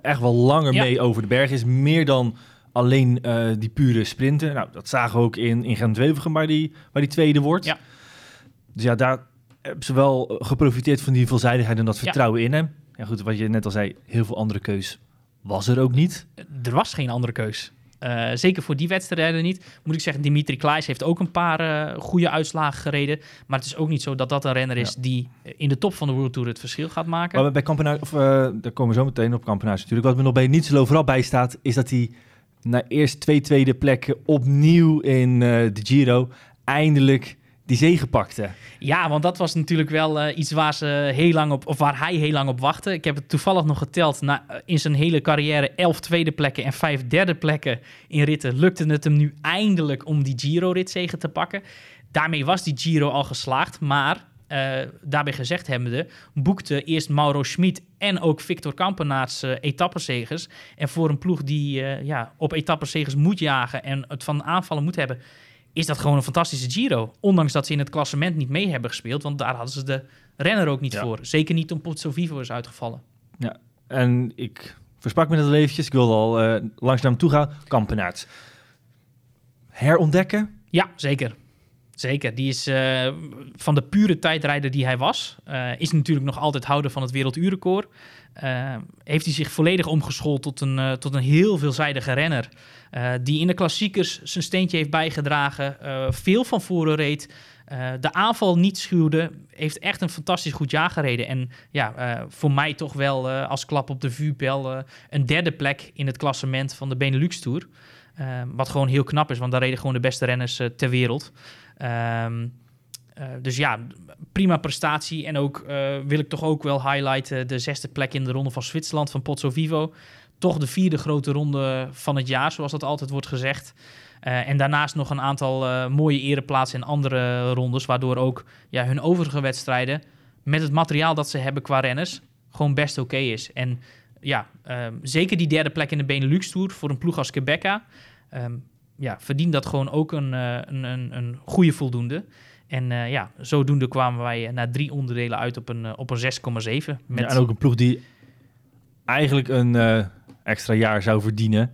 echt wel langer Ja. mee over de berg. Is meer dan alleen eh, die pure sprinten. Nou, dat zagen we ook in, in Gent-Wevelgem, waar die, waar die tweede wordt. Ja. Dus ja, daar hebben ze wel geprofiteerd van die veelzijdigheid en dat Ja. vertrouwen in hem. Ja goed, wat je net al zei, heel veel andere keus was er ook niet. er was geen andere keus. Eh, zeker voor die wedstrijden niet. Moet ik zeggen, Dimitri Klaes heeft ook een paar eh, goede uitslagen gereden. Maar het is ook niet zo dat dat een renner is die in de top van de World Tour het verschil gaat maken. Maar bij Kampenaar, of eh, daar komen we zo meteen op Kampenaars natuurlijk. Wat me nog bij Nietzelo vooral bij staat, is dat hij na eerst twee tweede plekken opnieuw in eh, de Giro eindelijk die zege pakte. Ja, want dat was natuurlijk wel eh, iets waar ze heel lang op, of waar hij heel lang op wachtte. Ik heb het toevallig nog geteld. Na, eh, in zijn hele carrière elf tweede plekken en vijf derde plekken in ritten. Lukte het hem nu eindelijk om die Giro-ritzegen te pakken. Daarmee was die Giro al geslaagd, maar eh, daarbij gezegd hebbende, boekte eerst Mauro Schmid en ook Victor Kampenaerts etappenzegers. En voor een ploeg die eh, ja, op etappenzegers moet jagen en het van aanvallen moet hebben, is dat gewoon een fantastische Giro. Ondanks dat ze in het klassement niet mee hebben gespeeld, want daar hadden ze de renner ook niet Ja. voor. Zeker niet toen Pozzo Vivo is uitgevallen. Ja, en ik versprak me net al eventjes. Ik wilde al langs naar hem toe gaan. Kampenaerts. Herontdekken? Ja, zeker. Zeker. Die is eh, van de pure tijdrijder die hij was, eh, is natuurlijk nog altijd houder van het werelduurrecord. Eh, heeft hij zich volledig omgeschoold tot een, tot een heel veelzijdige renner. die in de klassiekers zijn steentje heeft bijgedragen. veel van voren reed. de aanval niet schuwde. Heeft echt een fantastisch goed jaar gereden. En ja, voor mij toch wel als klap op de vuurpijl een derde plek in het klassement van de Benelux Tour. Wat gewoon heel knap is, want daar reden gewoon de beste renners ter wereld. Ehm, eh, dus ja, prima prestatie. En ook eh, wil ik toch ook wel highlighten de zesde plek in de Ronde van Zwitserland van Pozzo Vivo. toch de vierde grote ronde van het jaar, zoals dat altijd wordt gezegd. Eh, en daarnaast nog een aantal mooie ereplaatsen in andere rondes, waardoor ook ja, hun overige wedstrijden met het materiaal dat ze hebben qua renners gewoon best oké is. En ja, ehm, zeker die derde plek in de Benelux Tour voor een ploeg als Quebeca, ehm, ja, verdient dat gewoon ook een, eh, een, een, een goede voldoende. En eh, ja, zodoende kwamen wij eh, na drie onderdelen uit op een, op een 6,7. Met... Ja, en ook een ploeg die eigenlijk een extra jaar zou verdienen.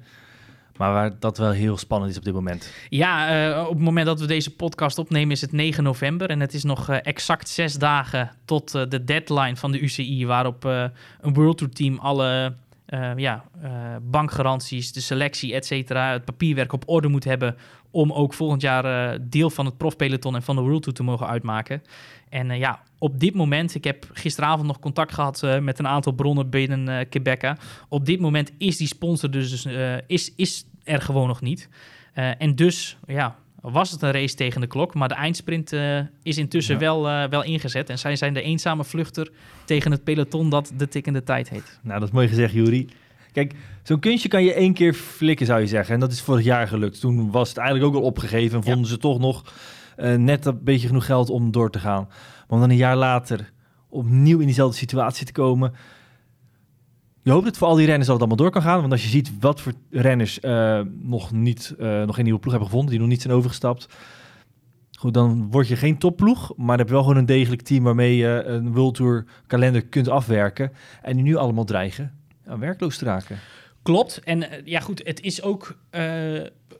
Maar waar dat wel heel spannend is op dit moment. Ja, op het moment dat we deze podcast opnemen is het 9 november. En het is nog exact zes dagen tot de deadline van de UCI... waarop een World Tour team alle eh, ja, eh, bankgaranties, de selectie, et cetera... het papierwerk op orde moet hebben... om ook volgend jaar eh, deel van het profpeloton en van de World Tour te mogen uitmaken. En eh, ja, op dit moment, ik heb gisteravond nog contact gehad eh, met een aantal bronnen binnen Quebeca. Op dit moment is die sponsor dus, dus is, is er gewoon nog niet. En dus, ja, was het een race tegen de klok. Maar de eindsprint eh, is intussen Ja. wel, eh, wel ingezet. En zij zijn de eenzame vluchter tegen het peloton dat de tikkende tijd heet. Nou, dat is mooi gezegd, Juri. Kijk, zo'n kunstje kan je één keer flikken, zou je zeggen. En dat is vorig jaar gelukt. Toen was het eigenlijk ook al opgegeven en vonden ze toch nog eh, net een beetje genoeg geld om door te gaan. Maar om dan een jaar later opnieuw in diezelfde situatie te komen. Je hoopt dat voor al die renners dat het allemaal door kan gaan. Want als je ziet wat voor renners eh, nog, niet, eh, nog geen nieuwe ploeg hebben gevonden, die nog niet zijn overgestapt. Goed, dan word je geen topploeg, maar dan heb je wel gewoon een degelijk team waarmee je een World Tour kalender kunt afwerken. En die nu allemaal dreigen ja, werkloos te raken. Klopt. En eh, ja, goed, het is ook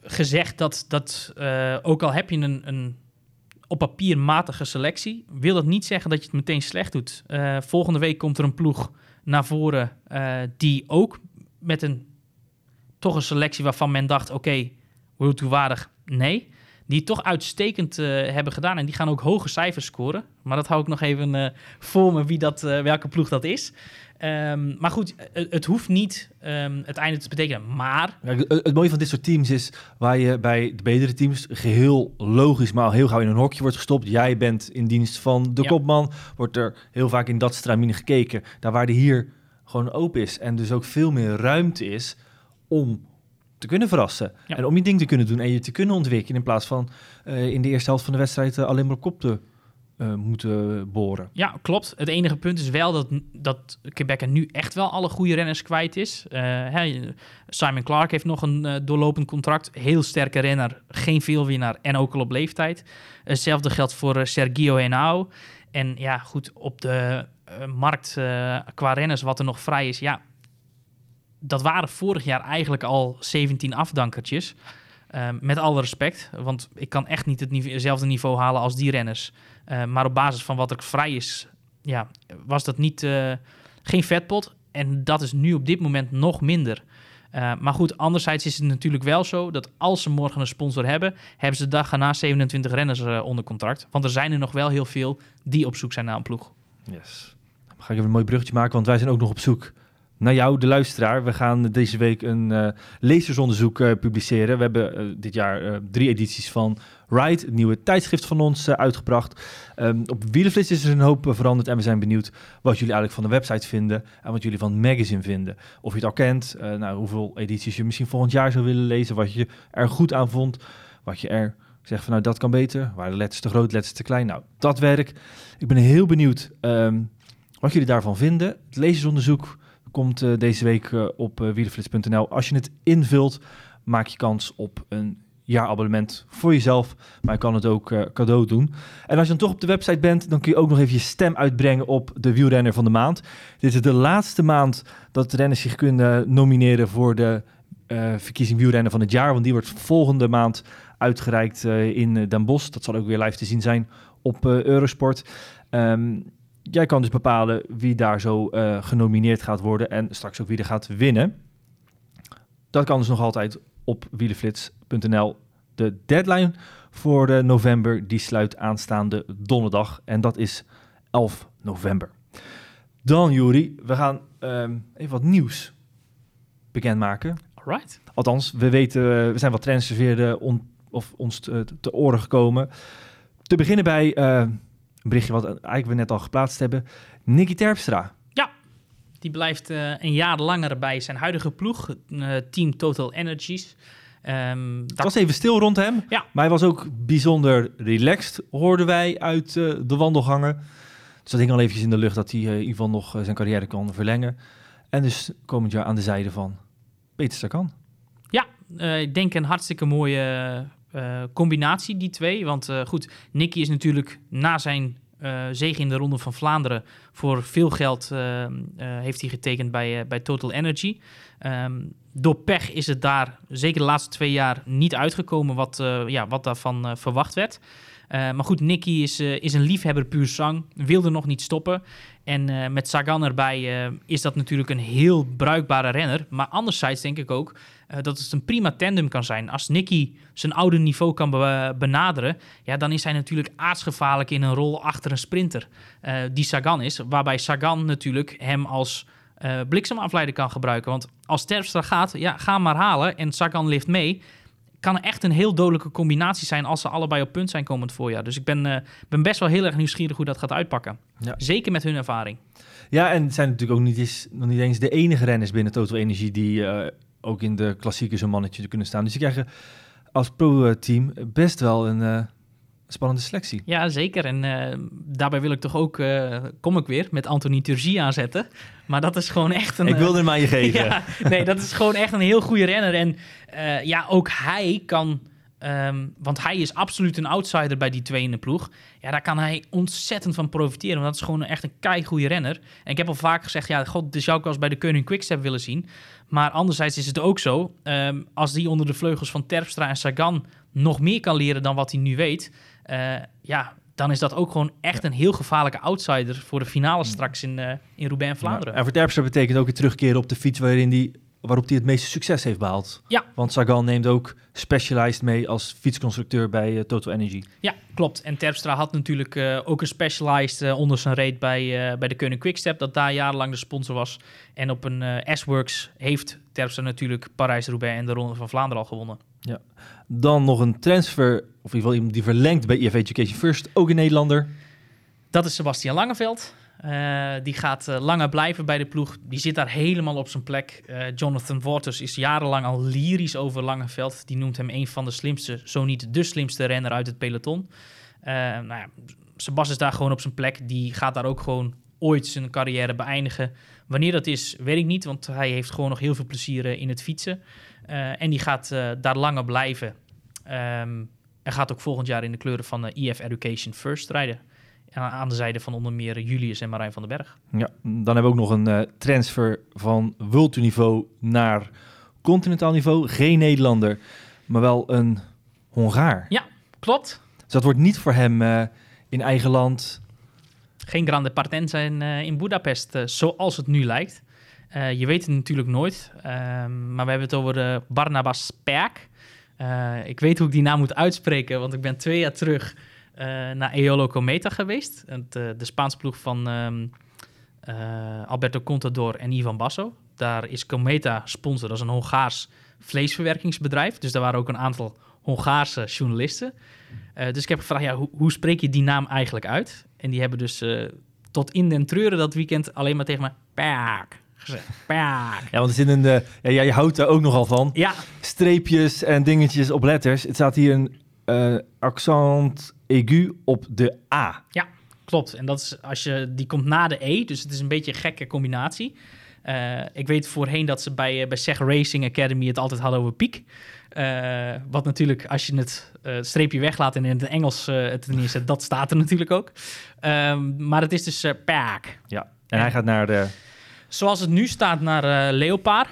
gezegd dat, dat ook al heb je een, een op papier matige selectie, wil dat niet zeggen dat je het meteen slecht doet. Volgende week komt er een ploeg naar voren eh, die ook met een toch een selectie waarvan men dacht, oké, World Tour waardig, nee. Die toch uitstekend eh, hebben gedaan. En die gaan ook hoge cijfers scoren. Maar dat hou ik nog even eh, voor me wie dat, welke ploeg dat is. Ehm, maar goed, het, het hoeft niet ehm, het einde te betekenen. Maar Ja, het, het mooie van dit soort teams is waar je bij de betere teams geheel logisch, maar al heel gauw in een hokje wordt gestopt. Jij bent in dienst van de Ja. kopman. Wordt er heel vaak in dat stramine gekeken. Daar waar de hier gewoon open is en dus ook veel meer ruimte is om te kunnen verrassen. Ja. En om je ding te kunnen doen en je te kunnen ontwikkelen in plaats van eh, in de eerste helft van de wedstrijd eh, alleen maar op kop te eh, moeten boren. Ja, klopt. Het enige punt is wel dat, dat Quebec nu echt wel alle goede renners kwijt is. Eh, Simon Clark heeft nog een eh, doorlopend contract. Heel sterke renner, geen veelwinnaar en ook al op leeftijd. Hetzelfde geldt voor Sergio Henao. En ja, goed, op de markt qua renners wat er nog vrij is, ja, dat waren vorig jaar eigenlijk al 17 afdankertjes. Ehm, met alle respect, want ik kan echt niet hetzelfde niveau halen als die renners. Eh, maar op basis van wat er vrij is, ja, was dat niet, eh, geen vetpot. En dat is nu op dit moment nog minder. Eh, maar goed, anderzijds is het natuurlijk wel zo dat als ze morgen een sponsor hebben, hebben ze de dag erna 27 renners eh, onder contract. Want er zijn er nog wel heel veel die op zoek zijn naar een ploeg. Yes. Dan ga ik even een mooi bruggetje maken, want wij zijn ook nog op zoek naar jou, de luisteraar. We gaan deze week een eh, lezersonderzoek eh, publiceren. We hebben eh, dit jaar drie edities van Ride, het nieuwe tijdschrift van ons, uitgebracht. Ehm, op Wielenflits is er een hoop veranderd en we zijn benieuwd wat jullie eigenlijk van de website vinden en wat jullie van het magazine vinden. Of je het al kent, nou, hoeveel edities je misschien volgend jaar zou willen lezen, wat je er goed aan vond, wat je er zegt van nou dat kan beter, waren de letters te groot, letters te klein. Nou, dat werk. Ik ben heel benieuwd ehm, wat jullie daarvan vinden. Het lezersonderzoek komt eh, deze week eh, op uh. Als je het invult, maak je kans op een jaarabonnement voor jezelf. Maar je kan het ook cadeau doen. En als je dan toch op de website bent, dan kun je ook nog even je stem uitbrengen op de wielrenner van de maand. Dit is de laatste maand dat renners zich kunnen nomineren voor de verkiezing wielrenner van het jaar. Want die wordt volgende maand uitgereikt in Den Bosch. Dat zal ook weer live te zien zijn op Eurosport. Ehm, jij kan dus bepalen wie daar zo eh, genomineerd gaat worden en straks ook wie er gaat winnen. Dat kan dus nog altijd op wielenflits.nl. De deadline voor de november die sluit aanstaande donderdag en dat is 11 november. Dan Juri, we gaan ehm, even wat nieuws bekendmaken. Alright. Althans, we weten, we zijn wat on, of ons te, te oren gekomen. Te beginnen bij uh, een berichtje wat eigenlijk we net al geplaatst hebben. Nicky Terpstra. Ja. Die blijft eh, een jaar langer bij zijn huidige ploeg, eh, Team Total Energies. Ehm, Het dat- was even stil rond hem. Ja. Maar hij was ook bijzonder relaxed, hoorden wij uit eh, de wandelgangen. Dus dat hing al eventjes in de lucht dat hij eh, in ieder geval nog zijn carrière kan verlengen. En dus komend jaar aan de zijde van Peter Sagan. Ja, ik denk een hartstikke mooie eh, combinatie, die twee. Want eh, goed, Nicky is natuurlijk na zijn eh zege in de Ronde van Vlaanderen... voor veel geld heeft hij getekend bij, bij Total Energy. Ehm, door pech is het daar, zeker de laatste twee jaar, niet uitgekomen... wat, ja, wat daarvan verwacht werd. Maar goed, Nicky is, is een liefhebber puur zang, wilde nog niet stoppen. En met Sagan erbij is dat natuurlijk een heel bruikbare renner. Maar anderzijds denk ik ook dat het een prima tandem kan zijn. Als Nicky zijn oude niveau kan be- benaderen, ja, dan is hij natuurlijk aardsgevaarlijk in een rol achter een sprinter. eh, die Sagan is, waarbij Sagan natuurlijk hem als eh, bliksemafleider kan gebruiken. Want als Terpstra gaat, ja, ga maar halen en Sagan lift mee kan echt een heel dodelijke combinatie zijn als ze allebei op punt zijn komend voorjaar. Dus ik ben, eh, ben best wel heel erg nieuwsgierig hoe dat gaat uitpakken. Ja. Zeker met hun ervaring. Ja, en het zijn natuurlijk ook niet eens, nog niet eens de enige renners binnen Total Energie die eh, ook in de klassiekers een mannetje kunnen staan. Dus die krijgen als pro-team best wel een eh, spannende selectie. Ja, zeker. En eh, daarbij wil ik toch ook, eh, kom ik weer, met Anthony Turgie aanzetten. Maar dat is gewoon echt een... Ik wilde hem aan je geven. ja, nee, dat is gewoon echt een heel goede renner. En ja, ook hij kan... ehm, want hij is absoluut een outsider bij die twee in de ploeg. Ja, daar kan hij ontzettend van profiteren. Want dat is gewoon echt een keigoede renner. En ik heb al vaak gezegd, ja, god, dus zou ik eens bij de Koning Quickstep willen zien. Maar anderzijds is het ook zo, ehm, als die onder de vleugels van Terpstra en Sagan nog meer kan leren dan wat hij nu weet, eh, ja, dan is dat ook gewoon echt een heel gevaarlijke outsider voor de finale straks in, eh in Roubaix en Vlaanderen. En voor Terpstra betekent ook weer terugkeren op de fiets waarin die, waarop hij het meeste succes heeft behaald. Ja. Want Sagan neemt ook Specialized mee als fietsconstructeur bij eh, Total Energy. Ja, klopt. En Terpstra had natuurlijk eh, ook een specialized eh, onder zijn reet bij, bij de Koning Quickstep, dat daar jarenlang de sponsor was. En op een S-Works heeft Terpstra natuurlijk Parijs-Roubaix en de Ronde van Vlaanderen al gewonnen. Ja. Dan nog een transfer, of in ieder geval iemand die verlengt bij EF Education First, ook een Nederlander. Dat is Sebastian Langeveld. Eh, die gaat eh, langer blijven bij de ploeg. Die zit daar helemaal op zijn plek. Eh, Jonathan Waters is jarenlang al lyrisch over Langeveld. Die noemt hem een van de slimste, zo niet de slimste renner uit het peloton. Nou ja, Sebas is daar gewoon op zijn plek. Die gaat daar ook gewoon ooit zijn carrière beëindigen. Wanneer dat is, weet ik niet. Want hij heeft gewoon nog heel veel plezier in het fietsen. En die gaat daar langer blijven. Ehm, en gaat ook volgend jaar in de kleuren van EF Education First rijden. Aan- de zijde van onder meer Julius en Marijn van den Berg. Ja, dan hebben we ook nog een eh, transfer van World niveau naar continentaal niveau. Geen Nederlander, maar wel een Hongaar. Ja, klopt. Dus dat wordt niet voor hem eh, in eigen land. Geen grande partenza in, eh, in Budapest, zoals het nu lijkt. Je weet het natuurlijk nooit. Ehm, maar we hebben het over Barnabas Perk. Ik weet hoe ik die naam moet uitspreken, want ik ben twee jaar terug naar Eolo Cometa geweest. Het, eh, de Spaanse ploeg van ehm, eh, Alberto Contador en Ivan Basso. Daar is Cometa sponsor, dat is een Hongaars vleesverwerkingsbedrijf. Dus daar waren ook een aantal Hongaarse journalisten. Eh, dus ik heb gevraagd, ja, hoe, hoe spreek je die naam eigenlijk uit? En die hebben dus eh, tot in den treuren dat weekend alleen maar tegen me Perk gezegd. Ja, want er zit een, eh, ja, je houdt er ook nogal van. Ja. Streepjes en dingetjes op letters. Het staat hier een eh, accent aigu op de A. Ja, klopt. En dat is als je die komt na de E, dus het is een beetje een gekke combinatie. Eh, ik weet voorheen dat ze bij, eh, bij Seg Racing Academy het altijd hadden over piek. Eh, wat natuurlijk, als je het eh, streepje weglaat en in het Engels het neerzet, dat staat er natuurlijk ook. Ehm, maar het is dus Perk. Ja, en hij gaat naar de... Zoals het nu staat naar Leopard,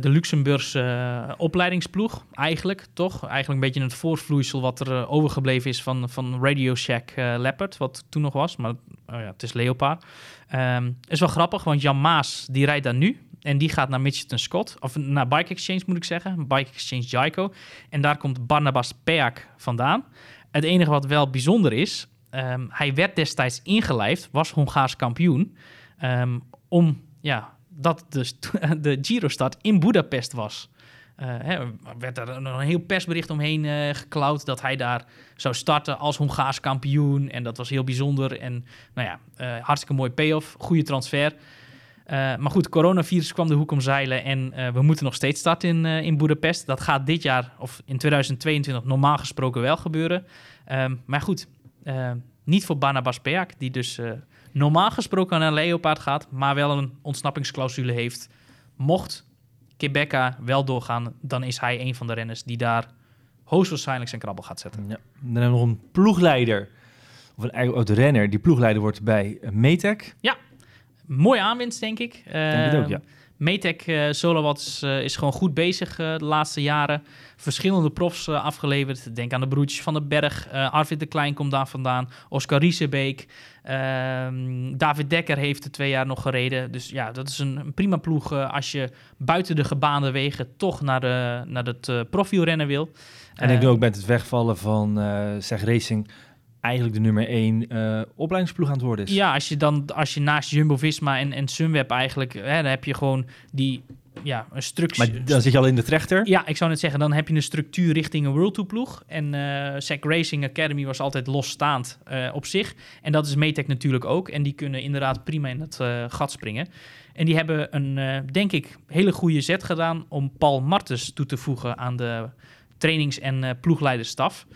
de Luxemburgse eh, opleidingsploeg. Eigenlijk, toch? Eigenlijk een beetje het voortvloeisel wat er eh, overgebleven is van, van Radio Shack eh, Leopard, wat toen nog was. Maar oh ja, het is Leopard. Ehm is wel grappig, want Jan Maas, die rijdt daar nu. En die gaat naar Mitchelton Scott, of naar Bike Exchange moet ik zeggen. Bike Exchange Jaico. En daar komt Barnabas Peak vandaan. Het enige wat wel bijzonder is, ehm, hij werd destijds ingelijfd, was Hongaars kampioen. ehm, om ja, dat dus de Giro-start in Budapest was. Eh, hè, werd er een, een heel persbericht omheen geklauwd dat hij daar zou starten als Hongaars kampioen. En dat was heel bijzonder. En nou ja, eh, hartstikke mooi payoff, goede transfer. Maar goed, coronavirus kwam de hoek omzeilen en eh, we moeten nog steeds starten in, uh, in Budapest. Dat gaat dit jaar, of in 2022, normaal gesproken wel gebeuren. Um, maar goed, uh, niet voor Barnabas Peak, die dus normaal gesproken naar Leopard gaat, maar wel een ontsnappingsclausule heeft. Mocht Quebeca wel doorgaan, dan is hij een van de renners die daar hoogstwaarschijnlijk zijn krabbel gaat zetten. Ja. Dan hebben we nog een ploegleider, of een renner, die ploegleider wordt bij Metec. Ja, mooie aanwinst, denk ik. Denk het ook, ja. Metec uh, uh, is gewoon goed bezig uh, de laatste jaren. Verschillende profs afgeleverd. Denk aan de broertjes van den Berg. Arvid de Klein komt daar vandaan. Oscar Riesebeek. Ehm, David Dekker heeft er twee jaar nog gereden. Dus ja, dat is een, een prima ploeg als je buiten de gebaande wegen toch naar, de, naar het profielrennen wil. En ik doe ook met het wegvallen van Zeg Racing eigenlijk de nummer één uh, opleidingsploeg aan het worden is. Ja, als je dan als je naast Jumbo-Visma en, en Sunweb eigenlijk... Hè, dan heb je gewoon die ja, een structuur... Maar dan zit je al in de trechter? Ja, ik zou net zeggen, dan heb je een structuur richting een World Tour ploeg. En uh, SEC Racing Academy was altijd losstaand uh, op zich. En dat is Metec natuurlijk ook. En die kunnen inderdaad prima in het uh, gat springen. En die hebben een, denk ik, hele goede zet gedaan... om Paul Martens toe te voegen aan de trainings- en ploegleiderstaf...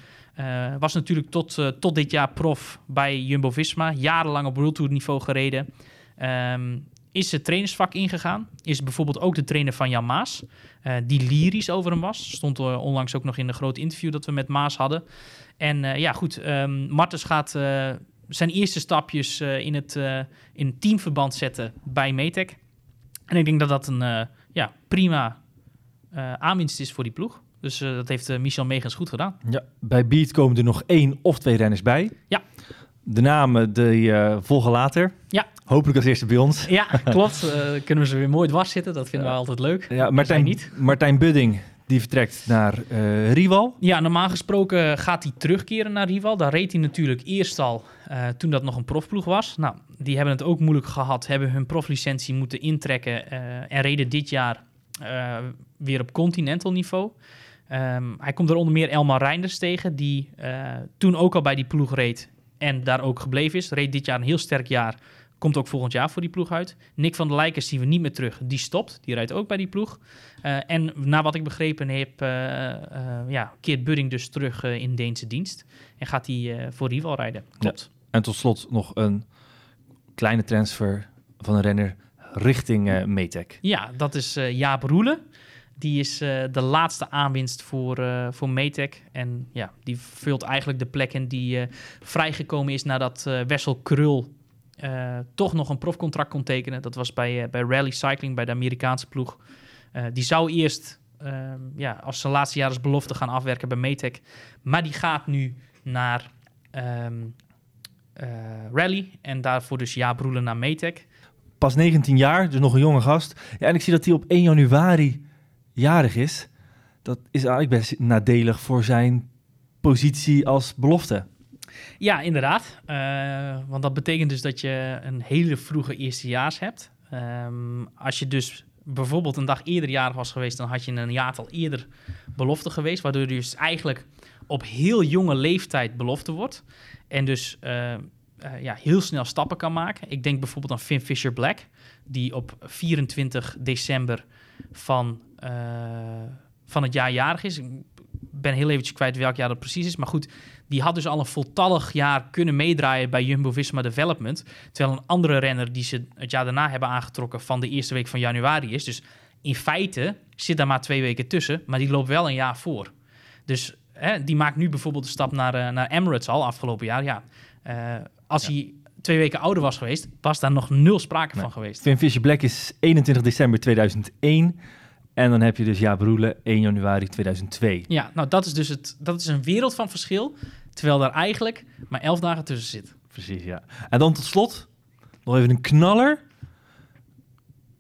Uh, was natuurlijk tot, uh, tot dit jaar prof bij Jumbo-Visma. Jarenlang op World Tour niveau gereden. Um, is het trainersvak ingegaan. Is bijvoorbeeld ook de trainer van Jan Maas. Uh, die lyrisch over hem was. Stond onlangs ook nog in een groot interview dat we met Maas hadden. En ja, goed. Um, Martens gaat zijn eerste stapjes in het in teamverband zetten bij Metec. En ik denk dat dat een ja, prima aanwinst is voor die ploeg. Dus uh, dat heeft uh, Michel Megens goed gedaan. Ja, bij Beat komen er nog één of twee renners bij. Ja. De namen die, uh, volgen later. Ja. Hopelijk als eerste bij ons. Ja, klopt. kunnen we ze weer mooi dwars zitten. Dat vinden we altijd leuk. Ja, Martijn, niet. Martijn Budding die vertrekt naar Rival. Ja, normaal gesproken gaat hij terugkeren naar Rival. Daar reed hij natuurlijk eerst al toen dat nog een profploeg was. Nou, die hebben het ook moeilijk gehad. Hebben hun proflicentie moeten intrekken. en reden dit jaar weer op continental niveau. Um, hij komt er onder meer Elmar Reinders tegen, die uh, toen ook al bij die ploeg reed en daar ook gebleven is. Reed dit jaar een heel sterk jaar, komt ook volgend jaar voor die ploeg uit. Nick van der Leijkers zien we niet meer terug, die stopt, die rijdt ook bij die ploeg. Uh, en na wat ik begrepen heb, uh, ja, keert Budding dus terug in Deense dienst en gaat hij voor Rival rijden. Klopt. Ja. En tot slot nog een kleine transfer van een renner richting uh, Metec. Ja, dat is Jaap Roelen. Die is uh, de laatste aanwinst voor, uh, voor Metec. En ja, die vult eigenlijk de plek in die uh, vrijgekomen is nadat Wessel Krul toch nog een profcontract kon tekenen. Dat was bij, bij Rally Cycling, bij de Amerikaanse ploeg. die zou eerst ehm, ja, als zijn laatste jaar als belofte gaan afwerken bij Metec. Maar die gaat nu naar um, Rally. En daarvoor dus ja broelen naar Metec. Pas 19 jaar, dus nog een jonge gast. Ja, en ik zie dat hij op 1 januari jarig is, dat is eigenlijk best nadelig voor zijn positie als belofte. Ja, inderdaad. Uh, want dat betekent dus dat je een hele vroege eerstejaars hebt. Um, als je dus bijvoorbeeld een dag eerder jarig was geweest, dan had je een jaartal eerder belofte geweest. Waardoor je dus eigenlijk op heel jonge leeftijd belofte wordt. En dus uh, uh, ja, heel snel stappen kan maken. Ik denk bijvoorbeeld aan Finn Fisher Black, die op 24 december van van het jaar jarig is. Ik ben heel eventjes kwijt welk jaar dat precies is. Maar goed, die had dus al een voltallig jaar kunnen meedraaien bij Jumbo-Visma Development. Terwijl een andere renner die ze het jaar daarna hebben aangetrokken van de eerste week van januari is. Dus in feite zit daar maar twee weken tussen, maar die loopt wel een jaar voor. Dus hè, die maakt nu bijvoorbeeld de stap naar, uh, naar Emirates al afgelopen jaar. Ja, uh, als ja. hij twee weken ouder was geweest, was daar nog nul sprake nee. van geweest. Finn Fisher Black is 21 december 2001. En dan heb je dus Jaap Roelen 1 januari 2002. Ja, nou dat is dus het, dat is een wereld van verschil. Terwijl daar eigenlijk maar elf dagen tussen zit. Precies, ja. En dan tot slot nog even een knaller.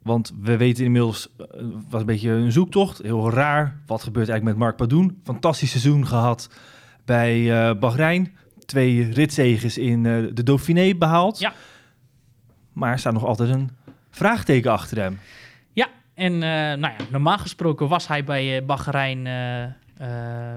Want we weten inmiddels, uh, was een beetje een zoektocht. Heel raar. Wat gebeurt eigenlijk met Mark Padoen? Fantastisch seizoen gehad bij uh, Bahrein. Twee ritzeges in uh, de Dauphiné behaald. Ja. Maar er staat nog altijd een vraagteken achter hem. En uh, nou ja, normaal gesproken was hij bij uh, Bahrein uh,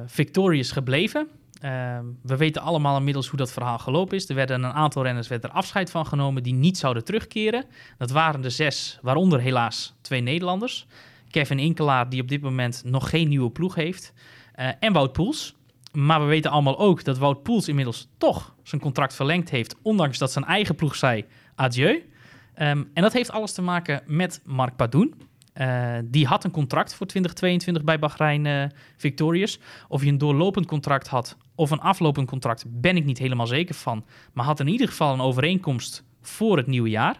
victorious gebleven. Ehm, we weten allemaal inmiddels hoe dat verhaal gelopen is. Er werden een aantal renners werd er afscheid van genomen die niet zouden terugkeren. Dat waren de zes, waaronder helaas twee Nederlanders. Kevin Inkelaar, die op dit moment nog geen nieuwe ploeg heeft. eh, en Wout Poels. Maar we weten allemaal ook dat Wout Poels inmiddels toch zijn contract verlengd heeft. Ondanks dat zijn eigen ploeg zei adieu. Ehm, en dat heeft alles te maken met Mark Padoen. Eh, die had een contract voor 2022 bij Bahrein eh, Victorious. Of hij een doorlopend contract had of een aflopend contract, ben ik niet helemaal zeker van. Maar had in ieder geval een overeenkomst voor het nieuwe jaar.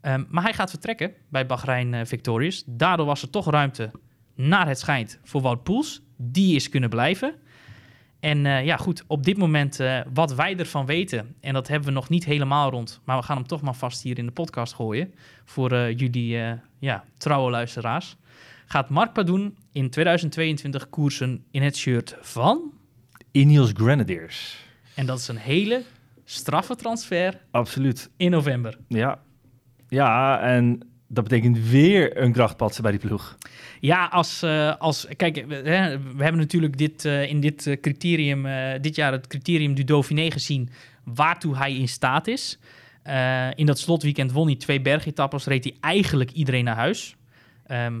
Ehm, maar hij gaat vertrekken bij Bahrein eh, Victorious. Daardoor was er toch ruimte, naar het schijnt, voor Wout Poels. Die is kunnen blijven. En eh, ja, goed, op dit moment eh, wat wij ervan weten, en dat hebben we nog niet helemaal rond, maar we gaan hem toch maar vast hier in de podcast gooien voor eh, jullie ja, trouwe luisteraars. Gaat Mark Padoen in 2022 koersen in het shirt van? Ineos Grenadiers. En dat is een hele straffe transfer Absoluut. in november. Ja. Ja, en dat betekent weer een krachtpatsen bij die ploeg. Ja, als, eh, als kijk, we, we hebben natuurlijk dit, eh, in dit eh, criterium, dit jaar het criterium du Dauphiné gezien, waartoe hij in staat is. In dat slotweekend won hij twee bergetappes, reed hij eigenlijk iedereen naar huis. Ehm,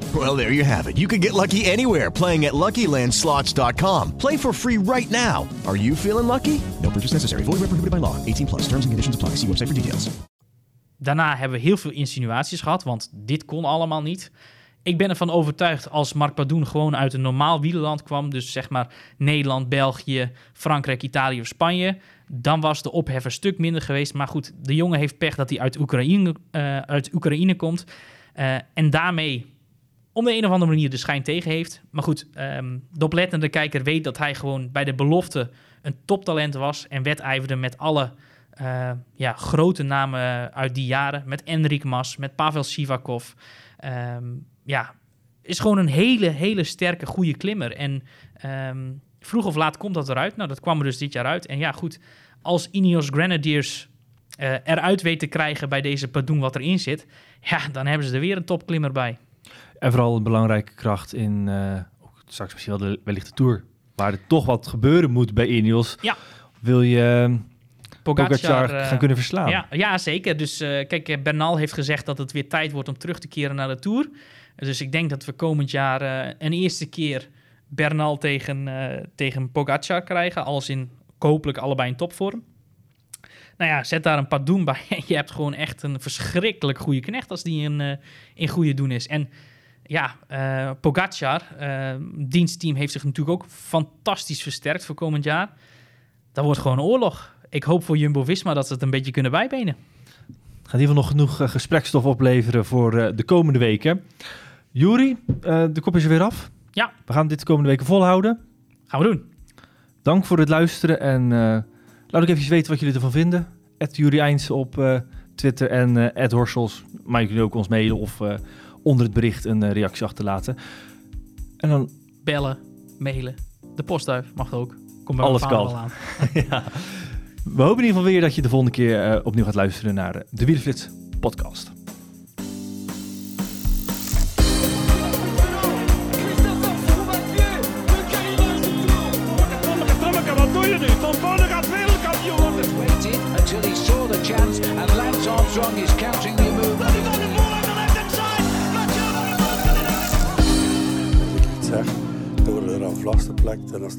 Well, there you have it. You can get lucky anywhere playing at LuckyLandSlots.com. Play for free right now. Are you feeling lucky? No purchase necessary. Void where prohibited by law. 18 plus. Terms and conditions apply. See website for details. Daarna hebben we heel veel insinuaties gehad, want dit kon allemaal niet. Ik ben ervan overtuigd als Mark Padoen gewoon uit een normaal wielerland kwam, dus zeg maar Nederland, België, Frankrijk, Italië of Spanje, dan was de ophef een stuk minder geweest. Maar goed, de jongen heeft pech dat hij uit Oekraïne, eh, uit Oekraïne komt eh, en daarmee om de een of andere manier de schijn tegen heeft. Maar goed, ehm, de oplettende kijker weet dat hij gewoon bij de belofte een toptalent was en wedijverde met alle eh, ja, grote namen uit die jaren. Met Enric Mas, met Pavel Sivakov. Ehm, ja, is gewoon een hele, hele sterke, goede klimmer. En ehm, vroeg of laat komt dat eruit. Nou, dat kwam er dus dit jaar uit. En ja, goed, als Ineos Grenadiers eh, eruit weet te krijgen bij deze Padoen wat erin zit... ja, dan hebben ze er weer een topklimmer bij. En vooral een belangrijke kracht in, eh, ook straks misschien wel de, wellicht de Tour, waar er toch wat gebeuren moet bij Ineos. Ja. Wil je eh, Pogacar, Pogacar eh, gaan kunnen verslaan? Ja, ja zeker. Dus eh, kijk, Bernal heeft gezegd dat het weer tijd wordt om terug te keren naar de Tour. Dus ik denk dat we komend jaar een eerste keer Bernal tegen, tegen Pogacar krijgen. Als in hopelijk allebei in topvorm. Nou ja, zet daar een paar doen bij. Je hebt gewoon echt een verschrikkelijk goede knecht als die in, in goede doen is. En ja, eh Pogacar, eh dienstteam, heeft zich natuurlijk ook fantastisch versterkt voor komend jaar. Dat wordt gewoon oorlog. Ik hoop voor Jumbo-Visma dat ze het een beetje kunnen bijbenen. Gaat in ieder geval nog genoeg eh, gesprekstof opleveren voor de komende weken. Juri, de kop is er weer af. Ja. We gaan dit de komende weken volhouden. Gaan we doen. Dank voor het luisteren en laat ook even weten wat jullie ervan vinden. Ed Juri Eins op Twitter en Ed Horsels. Maar je kunt ook ons mailen of onder het bericht een eh, reactie achterlaten. En dan Bellen, mailen. De postduif mag ook. Kom bij alles kan. aan. ja. We hopen in ieder geval weer dat je de volgende keer eh, opnieuw gaat luisteren naar de Wielerflits podcast.